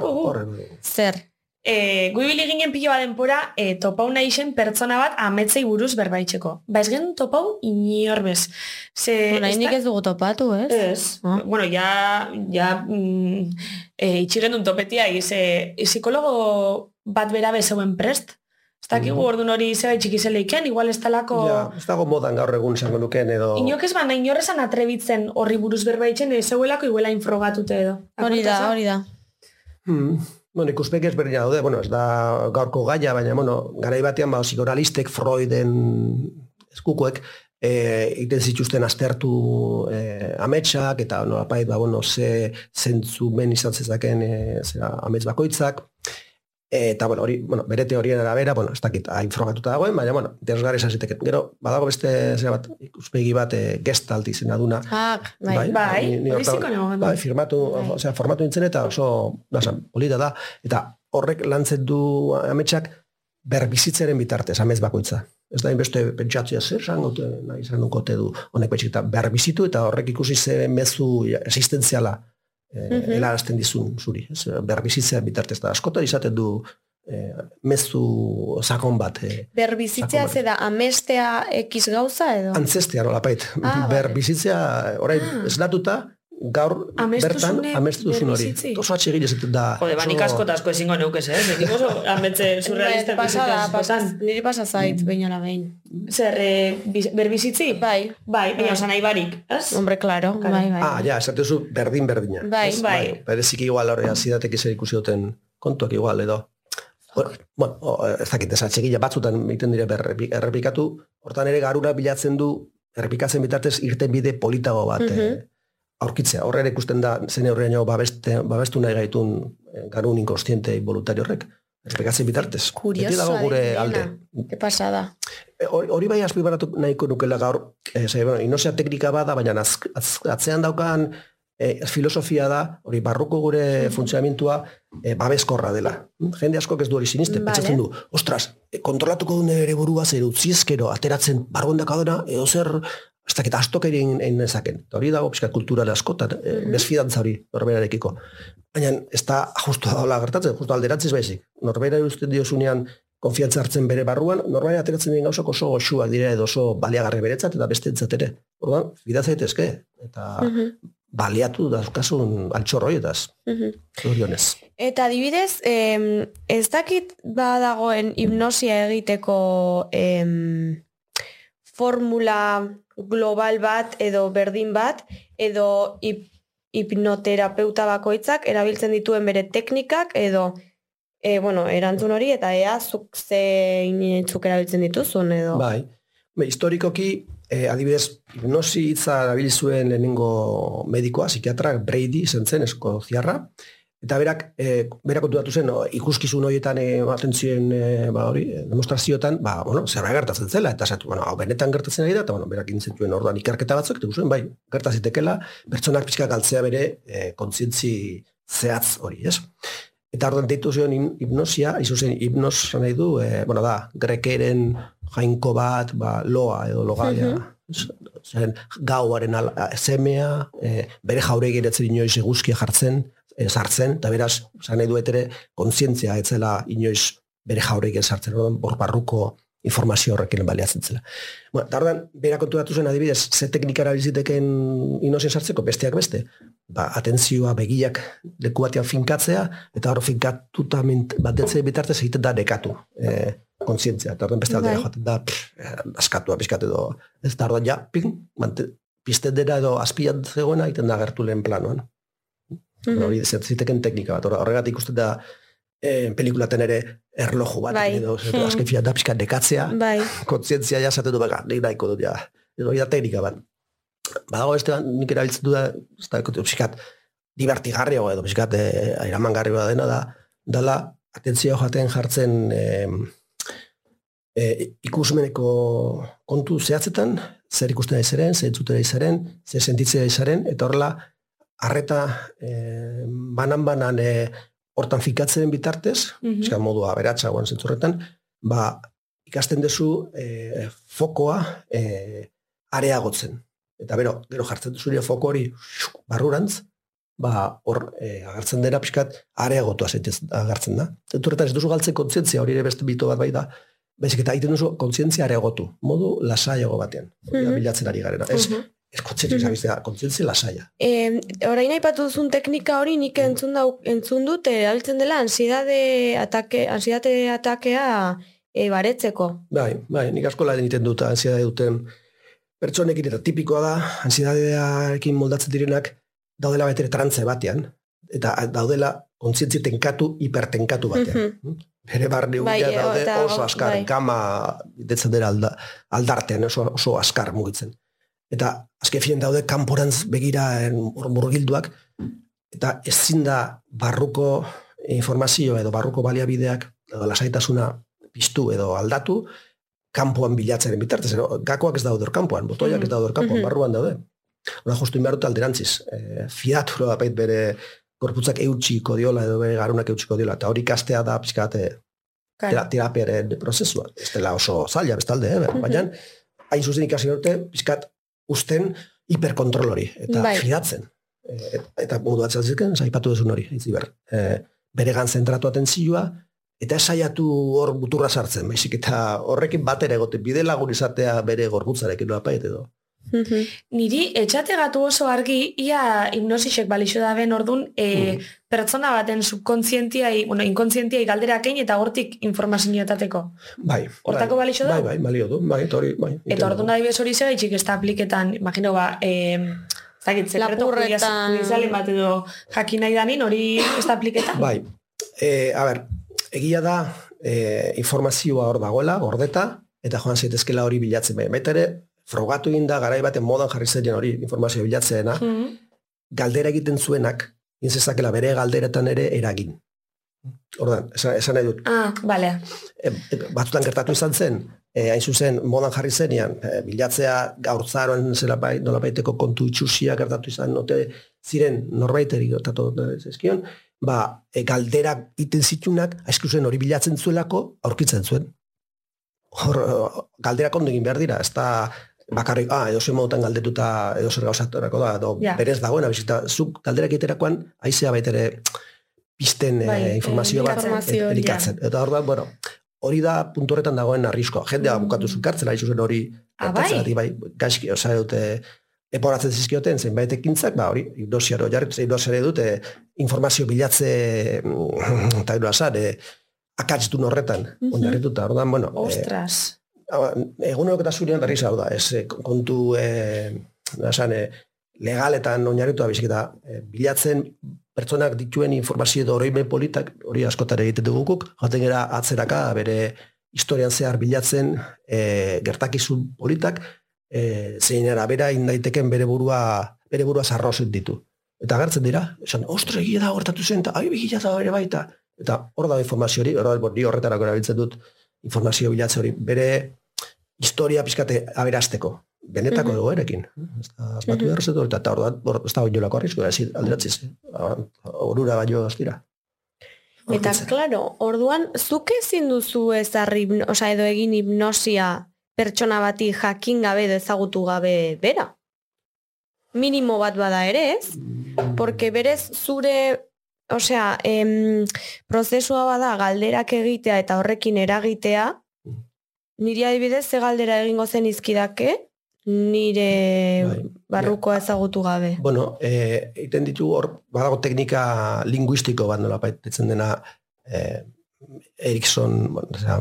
Zer? E, guibili ginen pilo bat denpora, e, topau nahi zen pertsona bat ametzei buruz berbaitzeko. Ba ez gen topau inorbez. Ze, Bueno, ez ez dugu topatu, ez? Ez. Ah. Bueno, ja, ja mm, e, itxigen duen topetia, ize, psikologo bat bera bezeuen prest. Ez dakigu Mhm. orduan hori zera txiki zeleiken, igual ez talako... Ja, ez dago modan gaur egun izango nukeen edo... Inok ez bana, inorrezan atrebitzen horri buruz berbaitzen, ez zeuelako iguela infrogatute edo. Hori da, hori da. Hmm. Bueno, ikuspegi ezberdina daude, bueno, ez da gaurko gaia, baina, bueno, garai batean, ba, psikoralistek, Freuden eskukoek, e, egiten zituzten aztertu e, ametsak, eta nolapait, ba, bueno, ze zentzumen izan zezaken e, zera, amets bakoitzak, eta, bueno, hori, bueno, bere teorien arabera, bueno, ez dakit, hain frogatuta dagoen, baina, bueno, interesgarri izan ziteken. Gero, badago beste, zera bat, ikuspegi bat, e, gestalt izena duna, Ah, bai. Bai, ni- ni nagoen. Bai, firmatu, Bai. osea, formatu nintzen eta oso, nasan, polita da, eta horrek lantzen du ametsak berbizitzaren bitartez, amez bakoitza. Ez da, inbeste pentsatzea zer zangote, nahi nukote du, honek betxik, eta berbizitu eta horrek ikusi ze mezu existentziala eh, Mhm. helarazten dizun zuri. Ez, berbizitzea bitartez, da askotan izaten du eh, mezu sakon bat. Eh, Berbizitzea ze da, amestea ekiz gauza edo? antzestea nolapait. Ah, berbizitzea, orain, Ah. esnatuta, gaur Amestu bertan amestu duzun hori. Oso atxegin ez da. Jode, ba, nik oso- asko eta asko ezingo neukez, eh? Nik oso ametze surrealista Pasada, bizitza pas, niri pasa zait, behin ala behin. Zer, e, biz- berbizitzi? Bai, Bai, baina Bai. osan nahi barik, ez? hombre, claro, bai, bai. Ah, ja, esatezu berdin berdina. Bai. Ez? Bai. Bereziki igual horre azidatek izan ikusi duten kontuak igual edo. Bueno, bueno, o, ez dakit, ez atxegila batzutan egiten dire berrepi- errepikatu, hortan ere garura bilatzen du, errepikatzen bitartez irten bide politago bat Mhm. eh, aurkitzea. Horre ere ikusten da, zen horrean babeste, babestu nahi gaitun eh, garun inkonstiente voluntario horrek. Errepikatzen bitartez. Beti Kuriosoa dago gure alde. Ke pasada. E, Hori bai azpimarratu nahiko nukela gaur, e, ze, bueno, inosea teknika bada, baina az, az, atzean daukan e, filosofia da, hori barruko gure funtzionamentua e, babeskorra dela. Hm? Jende askok ez du hori sinisten, Vale. pentsatzen du, ostras, kontrolatuko du nire burua zer utziezkero ateratzen barruendaka dena, edo zer, ez dakit astok egin nezaken. Hori dago pixka kulturale askotan, e, Mhm. desfidantza hori norberarekiko. Baina ez da justu daula gertatzen, justu alderantziz baizik. Norbera usten diozunean konfiantza hartzen bere barruan, norbait ateratzen diren gauzak oso goxuak dira edo oso baliagarri beretzat eta beste ere. Orduan, bida zaitezke eta Mhm, baliatu dauzkasun altxor horietaz, mhm. zorionez. Eta adibidez, em, ez dakit badagoen hipnosia egiteko em, formula global bat edo berdin bat edo hip, hipnoterapeuta bakoitzak erabiltzen dituen bere teknikak edo e, bueno, erantzun hori eta ea zuk zein zuk erabiltzen dituzun edo Bai. Be, historikoki, eh, adibidez, hipnosi hitza erabili zuen lehenengo medikoa, psikiatra Brady izen zen, eskoziarra, Eta berak, e, berak konturatu zen, no, ikuskizun horietan e, ematen ziren, e, ba, hori, demonstrazioetan, ba, bueno, zerbait gertatzen zela, eta zatu, bueno, hau benetan gertatzen ari da, eta bueno, berak intzen zuen orduan ikerketa batzuk, eta zuen, bai, gertazitekela, pertsonak pixka galtzea bere e, kontzientzi zehatz hori, ez? Eta orduan deitu zion hipnosia, izu zen hipnos nahi du, e, bueno, da, grekeren jainko bat, ba, loa edo logaia, zen gauaren al, semea, e, bere jauregin etzen inoiz eguzkia jartzen, e, sartzen, eta beraz, zan nahi duet ere, kontzientzia etzela inoiz bere jauregin sartzen, orduan, hor barruko informazio horrekin baliatzen zela. Bueno, eta orduan, bera konturatu zen adibidez, ze teknika erabiltziteken inozien sartzeko, besteak beste, ba, atentzioa begiak leku batean finkatzea, eta hor finkatuta mint- batetze bitartez egiten da nekatu e, kontzientzia. Eta orduan beste aldera Bai. joaten da, pff, eh, askatua pizkat edo, ez da ja, ping, mante, pizten dena edo azpian zegoena egiten da gertu lehen planoan. Mhm. Hori mm ziteken teknika bat. Hor- Horregatik ikusten da eh, pelikulaten ere erloju bat, Bai. edo, edo azken fia da pizkat nekatzea, Bai, kontzientzia ja esaten du baka, nik nahiko dut ja. Hori da teknika bat. Badago beste bat, nik erabiltzen du da, ez da, pixkat, divertigarriago edo pixkat eh, airamangarria dena da, dala, atentzioa joaten jartzen eh, eh, ikusmeneko kontu zehatzetan, zer ikusten ari zaren, zer entzuten ari zaren, zer sentitzea ari zaren, eta horrela, arreta eh, banan-banan eh, hortan fikatzen bitartez, mm modua aberatsa guan zentzurretan, ba, ikasten duzu eh, fokoa eh, areagotzen. Eta bero, gero jartzen duzu foko hori barrurantz, ba, hor eh, agertzen dena pixkat areagotua zaitez agertzen da. Zentzurretan ez duzu galtzen kontzientzia hori ere beste bito bat bai da, Baizik eta egiten duzu kontzientzia areagotu, modu lasaiago batean. Da Mhm. bilatzen ari garena. Ez, Mhm. ez kontzientzia, mm kontzientzia lasaia. E, orain aipatu duzun teknika hori nik entzun, dau, entzun dut eh, erabiltzen dela ansiedade atake, ansiedade atakea e, baretzeko. Bai, bai, nik asko lan egiten dut ansiedade duten pertsonekin eta tipikoa da, ansidadearekin moldatzen direnak daudela betere trantze batean, eta daudela kontzientzia tenkatu, hipertenkatu batean. Bere barri Bai, bai, e, daude oso askar, bai. gama detzen dira alda, aldartean, oso, oso askar mugitzen. Eta azken fien daude kanporantz begira hor murgilduak, eta ezin da barruko informazio edo barruko baliabideak edo lasaitasuna piztu edo aldatu, kanpoan bilatzaren bitartez. Ero, gakoak ez daude kanpoan, botoiak ez daude hor kanpoan, Mhm. barruan daude. Hora justu inbar dut alderantziz. E, fiaturo apait bere gorputzak eutxiko diola edo bere garunak eutxiko diola. Eta hori ikastea da pixkate tera, terapiaren prozesua. Ez dela oso zaila bestalde, eh? Baina hain zuzen ikasi dute pixkat usten hiperkontrol hori. Eta Bai. fidatzen. E, et- eta modu bat zelziken, zaipatu duzun hori, hitz ber. E, beregan zentratu atentzioa, eta saiatu hor muturra sartzen, baizik eta horrekin batera egote, bide lagun izatea bere gorputzarekin no apait Mhm. Niri etxate gatu oso argi, ia hipnosisek balixo da ben ordun, e, Mm. pertsona baten subkontzientiai, bueno, inkontzientiai galderak eta hortik informazio etateko. Bai. Hortako bai, balixo Bai, dago? bai, balio du, bai, hori, bai. Eta orduan da dibes hori zegaitxik ez da apliketan, imagino ba, e, zakit, sekreto Lapurretan. judizialen bat edo jakin nahi danin, hori ez da apliketan? Bai, e, a ber, egia da e, informazioa hor dagoela, gordeta, eta joan zaitezkela hori bilatzen. Bai, baita ere, frogatu egin da, garai baten modan jarri zen hori informazio bilatzeena, Mhm. galdera egiten zuenak, inzezakela bere galderetan ere eragin. Ordan, esan, esan nahi dut, Ah, bale. e, e, batzutan gertatu izan zen, e, hain zuzen modan jarri zenean, e, bilatzea gaurtzaroan zela bai, nolabaiteko kontu itxusia gertatu izan, note ziren norbaiteri gertatu zezkion, ba, e, galdera iten zitunak, aizkuzen hori bilatzen zuelako, aurkitzen zuen. Hor, galderak ondo egin behar dira, ez da bakarrik, ah, edo zer modutan galdetuta, edo zer gauzatorako da, edo Ja. berez dagoena, bizita, zuk galderak egiterakoan, aizea baitere pisten Bai, e, informazio eh, bat informazio, e, elikatzen. Eta orduan, bueno, hori da puntu horretan dagoen arriskoa. Jendea Mm. bukatu zukartzen, hain zuzen hori Ah, gertatzen, bai, gaizki, osa dute, eporatzen zizkioten, zenbait ekintzak, ba, hori, hipnosiaro jarritu, hipnosiare dute, informazio bilatze, mm, eta gero asan, e, akatzdun horretan, Mhm. oinarrituta, orduan, bueno, e, Ostras. egunerok eta zurian berriz hau da, ez eh, kontu e, esan, e, legaletan oinarritua bizik eta e, bilatzen pertsonak dituen informazio edo oroimen politak, hori askotan egiten dugu guk, jaten gera atzeraka bere historian zehar bilatzen e, gertakizun politak, e, zein arabera indaiteken bere burua bere burua zarrozen ditu. Eta agertzen dira, esan, ostra, egia da hortatu zen, eta ai, egia da ere baita. Eta hor da informazio hori, hor da, horretarako erabiltzen dut informazio bilatze hori, bere historia pizkate aberasteko. Benetako Mhm. dugu erekin. Ez da, asmatu behar zetu, eta hor da, ez da oinolako arrisko, ez alderatziz. Horura baino ez dira. Eta, claro, orduan, zuk ezin duzu ezarri, hipno- osea, edo egin hipnosia pertsona bati jakin gabe edo ezagutu gabe bera. Minimo bat bada ere, ez? Porque berez zure, osea, em, prozesua bada galderak egitea eta horrekin eragitea, niri adibidez ze galdera egingo zen izkidake, nire Bai. barrukoa ezagutu gabe. Bueno, eh, egiten ditugu hor, badago teknika linguistiko bat nola baitetzen dena eh, Erikson, bueno, zera,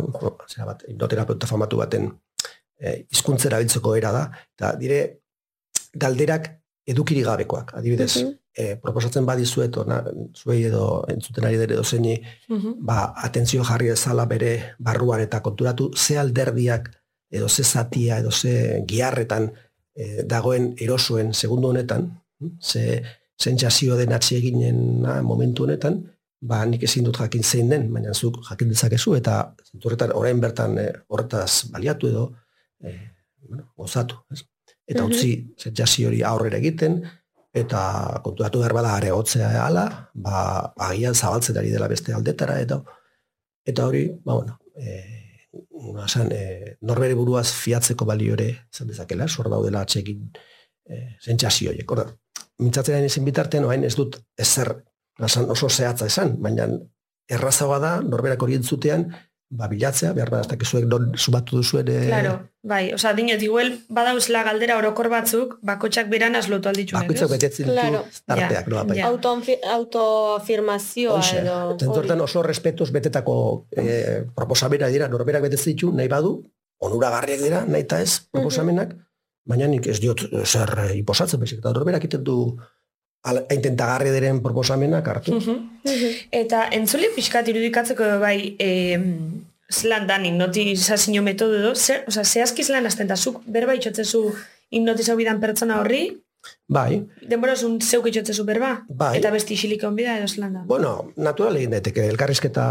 zera bat, hipnoterapeuta famatu baten eh, hizkuntzera biltzeko era da, eta dire galderak edukiri gabekoak, adibidez, Mhm. eh, proposatzen badizuet, ona, zuei edo entzuten ari dere dozeini, ba, atentzio jarri dezala bere barruan eta konturatu ze alderdiak edo ze zatia edo ze giarretan eh, dagoen erosoen segundu honetan, hm, ze sentsazio den atseginen momentu honetan, ba nik ezin dut jakin zein den, baina zuk jakin dezakezu eta zenturretan orain bertan eh, horretaz baliatu edo eh, bueno, gozatu, ez? Eta utzi sentsazio hori aurrera egiten eta konturatu behar bada aregotzea ala, ba agian zabaltzen ari dela beste aldetara eta eta hori, ba bueno, eh esan, eh, norbere buruaz fiatzeko balio ere izan dezakela, sor daudela atxekin eh, sentsazio horiek. Orda, mintzatzen ezin bitartean, orain ez dut ezer esan oso zehatza esan, baina errazagoa da, norberak hori entzutean, ba, bilatzea, behar bada, dakizuek non sumatu duzuen eh, Claro, bai, osea, dinot, igual badauzela galdera orokor batzuk, bakotxak beran aslotu alditxunek, bakoitzak betetzen ditu Claro. tarteak, Ja, nola bai. Autoanfi- autoafirmazioa Hoxe, edo... eta entzortan oso respetuz betetako eh, proposamena dira, norberak betetzen ditu, nahi badu, onuragarriak dira, nahi eta ez, proposamenak, baina nik ez diot zer eh, iposatzen, baizik, eta norberak egiten du intentagarri diren proposamenak hartu. Eta entzule pixkat irudikatzeko bai, e, zelan dan hipnotizazio metodo edo, zer, oza, zehazki zelan azten da, zuk berba itxotzezu hipnotizau bidan pertsona horri, Bai, denbora zun zeuk itxotzezu berba, Bai. eta besti isilik onbida edo zelan da. bueno, natural egin daiteke, elkarrizketa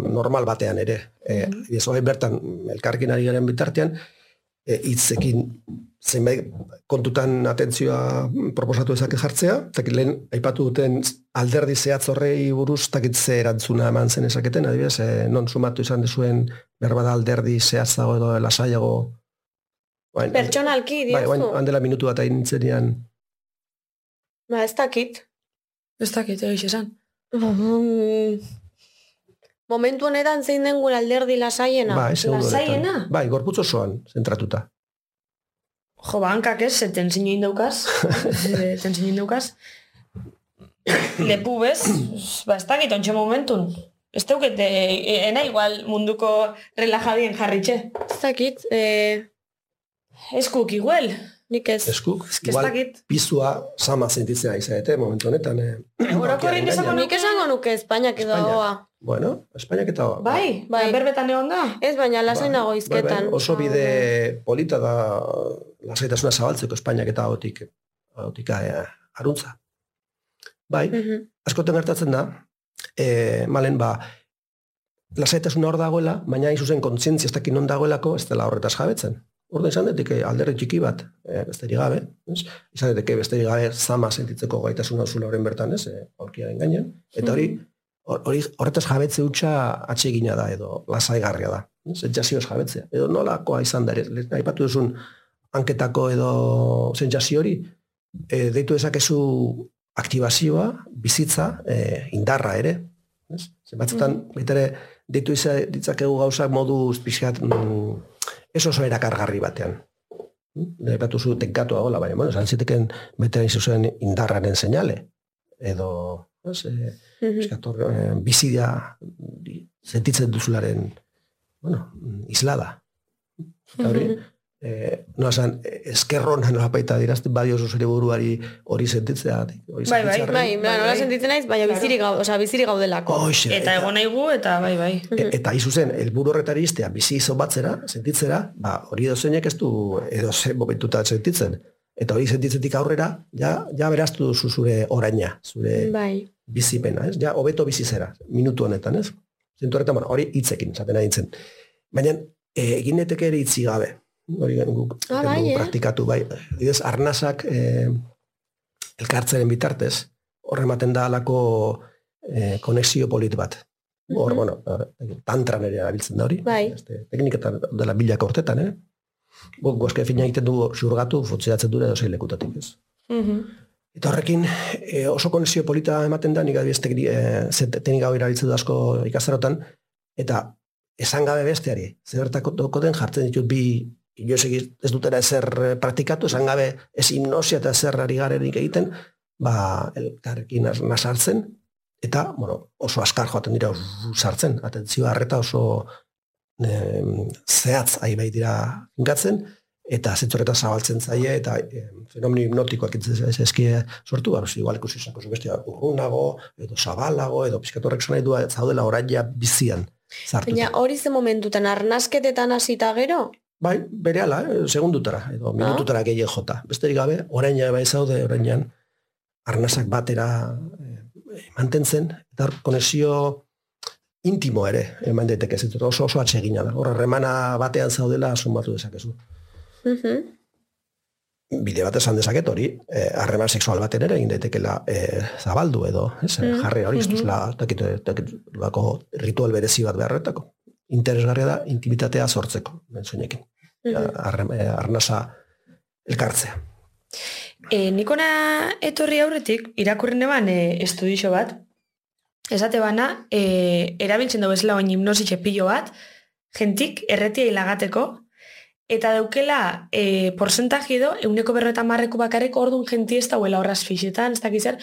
normal batean ere. E, ez bertan, elkarrekin ari garen bitartean, hitzekin zenbait kontutan atentzioa proposatu ezake jartzea, eta lehen aipatu duten alderdi zehatz horrei buruz takit ze erantzuna eman zen esaketen, adibidez, e, non sumatu izan dezuen berbada alderdi zehatzago edo lasaiago. Bain, Pertsonalki, bai, bain, diozu. handela minutu bat egin nintzenian, Ba, ez dakit. Ez dakit, egiz esan. Mm, Momentu honetan zein den gure alderdi lasaiena. bai. Lasaiena? Bai, gorputz osoan, zentratuta. Jo, ba, hankak ez, ze tensiño indaukaz, tensiño indaukaz. Lepu bez, ba, ez dakit ontxe momentun. Ez daukete, e, ena igual munduko relajadien jarritxe. Ez dakit, eh, Eskuk igual, nik ez. Eskuk, igual, dakit. pizua sama sentitzea izaete momentu honetan. Eh, esango gainean. Nik esango nuke Espainiak edo ahoa. Bueno, Espainiak eta... Bai, Bai. bai. berbetan egon da. Ez baina lasai Bai, nago bai, izketan. bai, oso bide polita da lasaitasuna zabaltzeko Espainiak eta ahotik eh, aruntza. Bai, Mhm. askoten gertatzen da, e, malen ba, lasaitasuna hor dagoela, baina hain zuzen kontzientzia ez dakit non dagoelako, ez dela horretaz jabetzen. Orduan izan daiteke alderri txiki bat, e, besterik gabe, ez? izan daiteke besterik gabe zama sentitzeko gaitasuna zula horren bertan, ez, e, aurkiaren gainean, eta hori, hor- hori horretaz jabetze hutsa atsegina da edo lasaigarria da. Sentsazioz jabetzea. Edo nolakoa izan da aipatu duzun hanketako edo sentsazio hori, e, deitu dezakezu aktibazioa, bizitza, e, indarra ere. Ez? Zenbatzetan, baita ere, deitu iza, ditzakegu gauzak modu pixkat mm, ez oso erakargarri batean. Nire aipatu zu tenkatu agola, baina, bueno, esan ziteken bete hain zuzen indarraren seinale. Edo, ez, e, hor, e, bizia sentitzen duzularen, bueno, islada. Eta hori, eh, no esan, eskerrona nola baita dirazten badio zure buruari hori sentitzea. Hori Bai, bai, sentitzearren. Bai, bla, nola sentitzen naiz, baina Claro. bizirik, gau, osea, bizirik gaudelako. Hoxe, Eta egon nahi gu, eta bai, bai. E, eta izu zen, helburu horretari iztea, bizi izo batzera, sentitzera, ba, hori edo zeinek ez du edo zen momentuta sentitzen. Eta hori sentitzetik aurrera, ja, ja beraztu duzu zure oraina, zure Bai. bizipena, ez? Ja, hobeto bizi zera, minutu honetan, ez? Zentu horretan, hori hitzekin, zaten nintzen. Baina, e, egin ere hitzi gabe. Hori guk Ah, bai, eh? praktikatu, bai. Adibidez, arnasak e, elkartzaren bitartez, horre ematen da alako e, konexio polit bat. Hor, Mhm. bueno, eh, tantran ere erabiltzen da hori. Bai. Este, tekniketan dela bilaka urtetan, eh? Guk goske fina egiten dugu xurgatu, funtziatzen dure edo lekutatik, ez? Mhm. Eta horrekin e, oso konexio polita ematen da, nik adibidez e, ze teknika hau erabiltzen du asko ikastarotan, eta esan gabe besteari, zertako doko den jartzen ditut bi inoiz ez dutera ezer eh, praktikatu, esan gabe ez hipnosia eta ezer ari garenik egiten, ba, elkarrekin nas- nasartzen, eta, bueno, oso askar joaten dira sartzen, atentzio harreta oso em, zehatz ahi bai dira finkatzen, eta zentzoreta zabaltzen zaie, eta e, fenomeno hipnotikoak ez eskie sortu, ba, igual ikusi izango zu bestia urrunago, edo zabalago, edo pizkatorrek nahi du, zaudela oraia bizian zartuta. Baina hori ze momentutan arnasketetan hasita gero? Bai, bere ala, eh, segundutara, edo minututara gehien jota. Besterik gabe, oraina bai zaude, orainan, arnasak batera eh, mantentzen, eta konexio intimo ere, eman daiteke ez oso oso atsegina da. Hor, harremana batean zaudela sumatu dezakezu. Mhm. Bide bat esan dezaket hori, eh, harreman sexual baten ere egin daitekela eh, zabaldu edo, ez, mm. jarri hori, ez takit, takit, lako ritual berezi bat beharretako. Interesgarria da intimitatea sortzeko, bentsoinekin. Mhm. Arrem- eh, arnasa elkartzea. E, nikona etorri aurretik, irakurri neban e, estudixo bat, esate bana, e, erabiltzen dugu bezala oin hipnosi txepillo bat, jentik erretia hilagateko, eta daukela e, porsentaji edo, euneko berreta marreko bakareko ordun jenti ez dauela horraz fixetan, ez dakiz zer,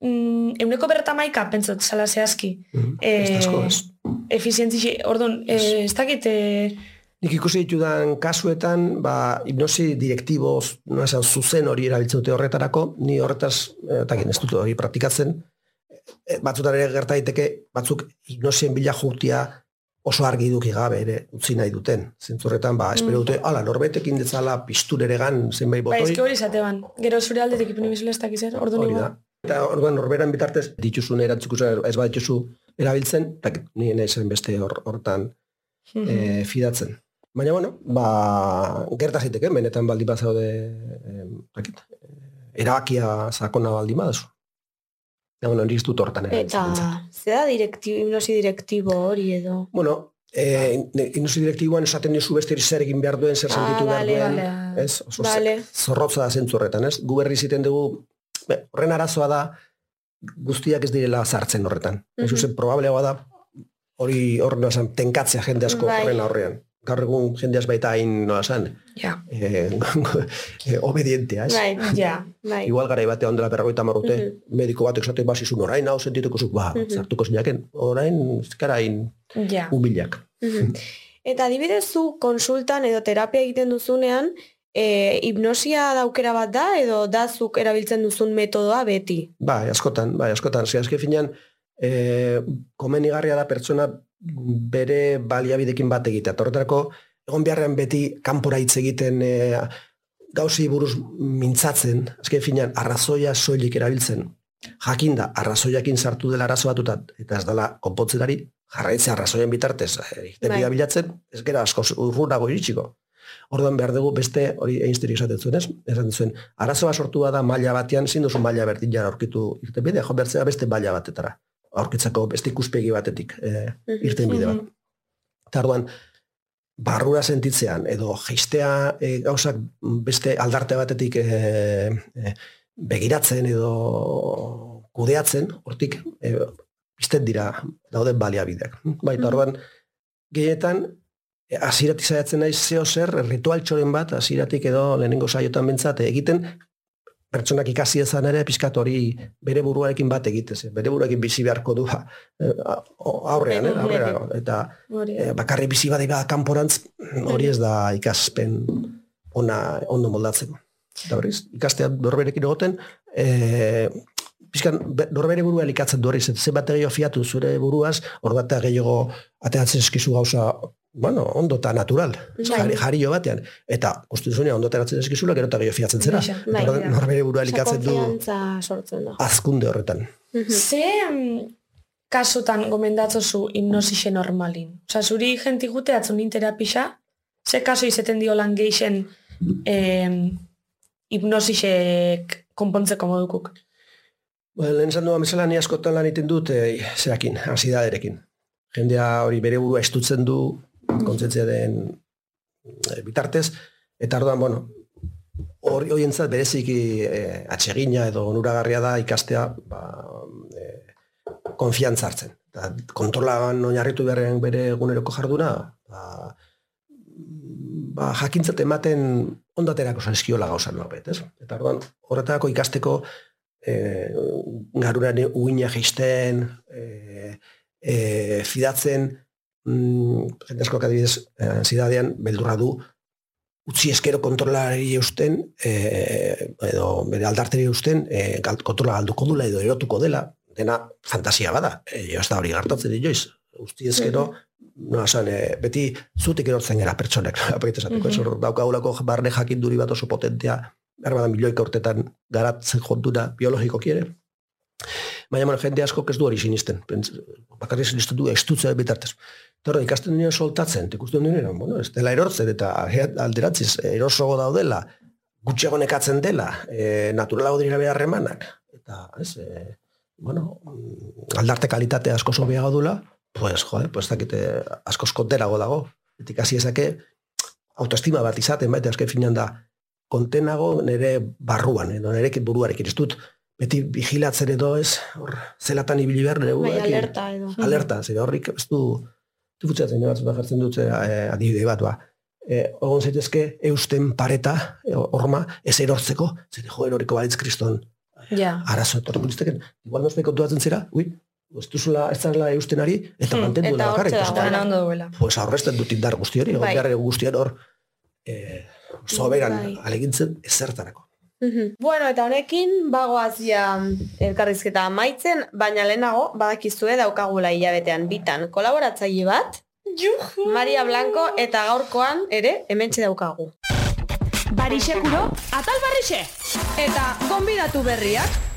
mm, euneko berreta maika, pentsot, zala zehazki, Mm. Eh, Ez asko, ez. Efizientzi, orduan, e, ez dakit, e, Nik ikusi ditudan kasuetan, ba, hipnosi direktiboz, no esan, zuzen hori erabiltzen dute horretarako, ni horretaz, eh, takin, ez dut hori praktikatzen, Eh, batzutan ere gerta daiteke, batzuk hipnosien bila jutia oso argi duki gabe ere utzi nahi duten. Zentzurretan, ba, espero dute, ala, norbetekin detzala pistureregan zenbait ba, botoi, eski hori izate ban. Gero zure aldetik ipini bizula ez dakiz orduan hori da. Eta orduan norberan bitartez dituzun erantzukusa ez badituzu erabiltzen, tak, ni nahi zen beste hor, hortan e, fidatzen. Baina, bueno, ba, gerta ziteke, benetan baldin bat zaude, eh, dakit, eh, erabakia sakona baldin baduzu. Ja, bueno, nik ez dut hortan ere. Eta, ze da direktibo, hipnosi direktibo hori edo? Bueno, eh, inosi direktiboan esaten dizu beste zer egin behar duen, zer Ah, sentitu behar duen, bale. ez? Oso Bale. zorrotza da zentzu horretan, ez? Gu berri ziten dugu, be, horren arazoa da, guztiak ez direla sartzen horretan. Mm. -hmm. probableagoa da, hori hor esan, tenkatzea jende asko Bai. horren aurrean. Gaur egun jende az baita hain, noa esan, Ja. eh, eh, obedientea, ez? Bai, Ja. bai. Igual gara batean ondela berrogeita marrute, Mhm. mediko batek esaten basizun orain hau sentituko zuk, ba, Mhm. sartuko zinaken, orain zikara hain Ja. humilak. Mhm. Eta adibidez zu konsultan edo terapia egiten duzunean, e, hipnosia daukera bat da edo da zuk erabiltzen duzun metodoa beti? Bai, askotan, bai, askotan. Ze azke finean, e, komenigarria da pertsona bere baliabidekin bat egitea. Eta horretarako, egon beharrean beti kanpora hitz egiten e, gauzi buruz mintzatzen, azken finean, arrazoia soilik erabiltzen. Jakinda, arrazoiakin sartu dela arazo batuta, eta ez dela konpontzenari, jarraitzea arrazoien bitartez, e, Bai. bilatzen, ez gera asko urrunago iritsiko. Orduan behar dugu beste hori Einsteinek esaten zuen, ez? Esaten zuen, arazoa sortua da maila batean, zin duzu maila berdina aurkitu irtenbidea, jo bertzea beste maila batetara. Aurkitzeko beste ikuspegi batetik e, irtenbide bat. Eta orduan, barrura sentitzean, edo geistea e, gauzak beste aldarte batetik e, e, begiratzen edo kudeatzen, hortik e, pizten dira dauden baliabideak. Baita orduan, gehietan, e, hasieratik saiatzen naiz zeo zer, ritual txoren bat, hasieratik edo lehenengo saiotan bentsat egiten, pertsonak ikasi ezan ere pizkat hori bere buruarekin bat egitez, bere buruarekin bizi beharko du eh, aurrean, eh, aurrera, eta Hori. eh, bakarri bizi badira kanporantz hori ez da ikaspen ona ondo moldatzeko. Eta berriz, ikastea dorberekin egoten, e, pizkan, be- norbere burua elikatzen du hori, ze- zenbat gehiago fiatu zure buruaz, hor bat gehiago ateatzen eskizu gauza bueno, ondo eta natural, jari, jario batean. Eta, konstituzioa ondo ateratzen eskizula, gero eta gehiago fiatzen zera. Bai, ja. norbere burua elikatzen du sortzen da. azkunde horretan. Ze mm, kasutan gomendatzozu hipnosise normalin? Osa, zuri jenti gute atzunin terapisa, ze kaso izeten dio lan geixen eh, hipnosisek konpontzeko modukuk? Bueno, lehen esan duan bezala ni askotan lan egiten dut e, zerakin, ansidaderekin. Jendea hori bere burua estutzen du, kontzentzia den e, bitartez, eta orduan, bueno, hori horientzat bereziki e, atsegina edo onuragarria da ikastea ba, e, konfiantza hartzen. Eta kontrolan oinarritu beharrean bere eguneroko jarduna, ba, ba, jakintzat ematen ondaterako zaizkiola gauza norbet, ez? Eta orduan, horretarako ikasteko e, garuraren uina geisten, e, e, fidatzen, mm, jende asko adibidez, eh, ansidadean beldurra du, utzi eskero kontrolari eusten, e, edo bere aldarteri eusten, e, kontrola galduko dula edo erotuko dela, dena fantasia bada, e, ez da hori gartatzen joiz, utzi eskero, no, esan, e, beti zutik erortzen gara pertsonek, apakit esateko, ez hor daukagulako barne jakinduri bat oso potentea, behar bada milioika urtetan garatzen jondura biologikoki ere. Baina, bueno, jende asko ez du hori sinisten. Bakarri sinisten du estutzea bitartez. Eta ikasten duen soltatzen, ikusten duen, bueno, ez dela erortzen, eta alderatziz, erosogo daudela, gutxiago nekatzen dela, e, naturalago dira beharremanak, eta, ez, e, bueno, mm, aldarte kalitate asko sobeago dula, pues, joe, pues, dakite, asko konterago dago. Eta ikasi ezake, autoestima bat izaten, baita, azken finean da, kontenago nire barruan, edo nire buruarekin, ez dut, beti vigilatzen edo ez, hor, zelatan ibili behar nire Bai, alerta edo. Alerta, zire horrik ez du, du futsatzen, nire batzuta jartzen dut eh, adibide bat, ba. Eh, ogon zaitezke eusten pareta, eh, horma, ez erortzeko, zire jo eroriko balitz kriston Ja. arazo etorriko lizteken. Igual nozpe kontuatzen zera, ui, ez duzula, ez zarela eustenari, eta Hmm, mantendu eta da bakarrik. dagoela. Dena ondo duela. pues aurrezten dut indar guzti hori, Bai. guztien hor, eh, soberan Bai. alegintzen ezertarako. Bueno, eta honekin bagoazia elkarrizketa amaitzen, baina lehenago badakizue daukagula hilabetean bitan kolaboratzaile bat, Maria Blanco eta gaurkoan ere hementxe daukagu. Barixekuro, atal barrixe! Eta gonbidatu berriak.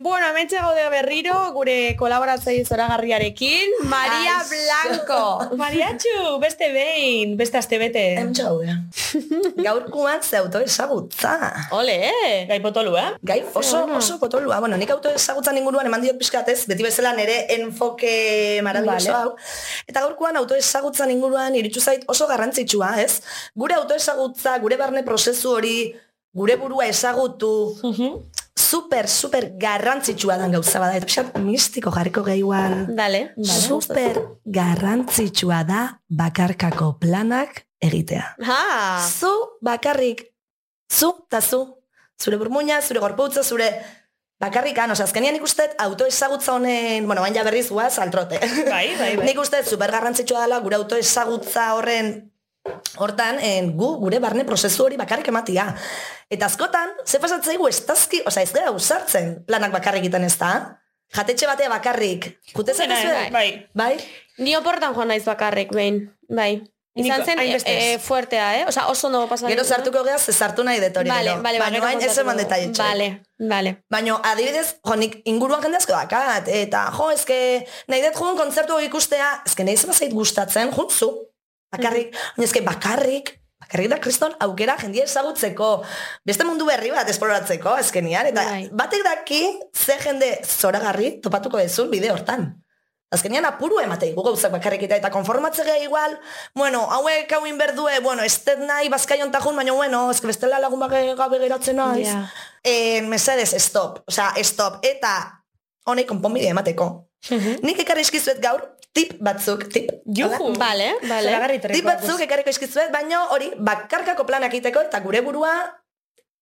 Bueno, hementxe gaude berriro gure kolaboratzaile zoragarriarekin, Maria Ai, Blanco. Mariatxu, beste behin, beste aste bete. Hementxe gaude. Gaurkoan ze autoezagutza. Ole, eh? Gai potolu, eh? Gai oso, oso potolua. Bueno, nik autoezagutzan inguruan eman diot pixkatez, beti bezala nere enfoke maravilloso Vale. hau. Eta gaurkoan autoezagutzan inguruan iritsu zait oso garrantzitsua, ez? Gure autoezagutza, gure barne prozesu hori, gure burua ezagutu, super, super garrantzitsua dan gauza bada. Eta mistiko jarriko gehi igual. Dale. Super garrantzitsua da bakarkako planak egitea. Ha! Zu bakarrik, zu eta zu, zure burmuina, zure gorputza, zure bakarrikan, oza, azkenian nik uste autoezagutza honen, bueno, baina berriz guaz, altrote. Bai, bai, bai. nik uste super garrantzitsua dela gure autoezagutza horren hortan, en, gu, gure barne prozesu hori bakarrik ematia. Eta askotan, ze pasatzaigu estazki, oza, ez gara usartzen planak bakarrik egiten ez da? Jatetxe batea bakarrik. Jute Zena, zaitezue? bai. Bai? Ni oportan joan naiz bakarrik, behin. Bai. Izan zen hainbestez. e, fuertea, eh? Osa, oso ondo pasatzen. Gero sartuko geha, ze sartu nahi dut hori Vale, vale, Baina hain ez eman dugu. detailetxo. Vale, vale. Baina, adibidez, jo, nik inguruan jende asko dakat, eta jo, eske, nahi dut joan kontzertu ikustea, eske nahi zema zait gustatzen, juntzu, bakarrik, baina eske bakarrik, bakarrik da kriston aukera jendia ezagutzeko, beste mundu berri bat esploratzeko, azkenian, eta Bai. batek daki ze jende zoragarri topatuko dezun bide hortan. Azkenean apuru ematei gu gauzak bakarrik eta eta konformatze geha igual, bueno, hauek hauin berdue, bueno, ez dut nahi bazkaion tajun, baina bueno, ez bestela lagun bage gabe geratzen naiz. Ja. Eh, mesedes, stop. Osea, stop. Eta honek konponbide emateko. Nik ekarri eskizuet gaur tip batzuk, tip. Juhu. Vale, vale. Tip batzuk ekarriko eskizuet, baina hori bakarkako planak egiteko eta gure burua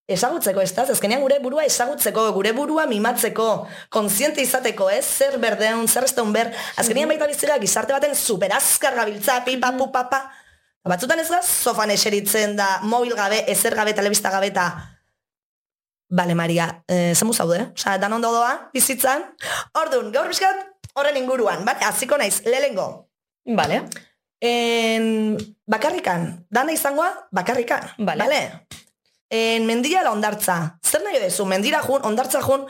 ezagutzeko, ez da? Azkenean gure burua ezagutzeko, gure burua mimatzeko, kontziente izateko, ez? Zer berdeun, zer ez ber. Azkenean baita bizira gizarte baten superazkar gabiltza, pipa, pu, papa. Batzutan ez gaz, sofan eseritzen da, mobil gabe, ezer gabe, telebista gabe eta Bale, Maria, eh, zemu zaude, Osa, dan ondo doa, bizitzan. Orduan, gaur bizkat, horren inguruan, bale, hasiko naiz, lehengo. Vale. En, bakarrikan, dana izangoa, bakarrikan. Vale. Vale? En, mendia la ondartza. Zer nahi dezu, mendira jun, ondartza jun,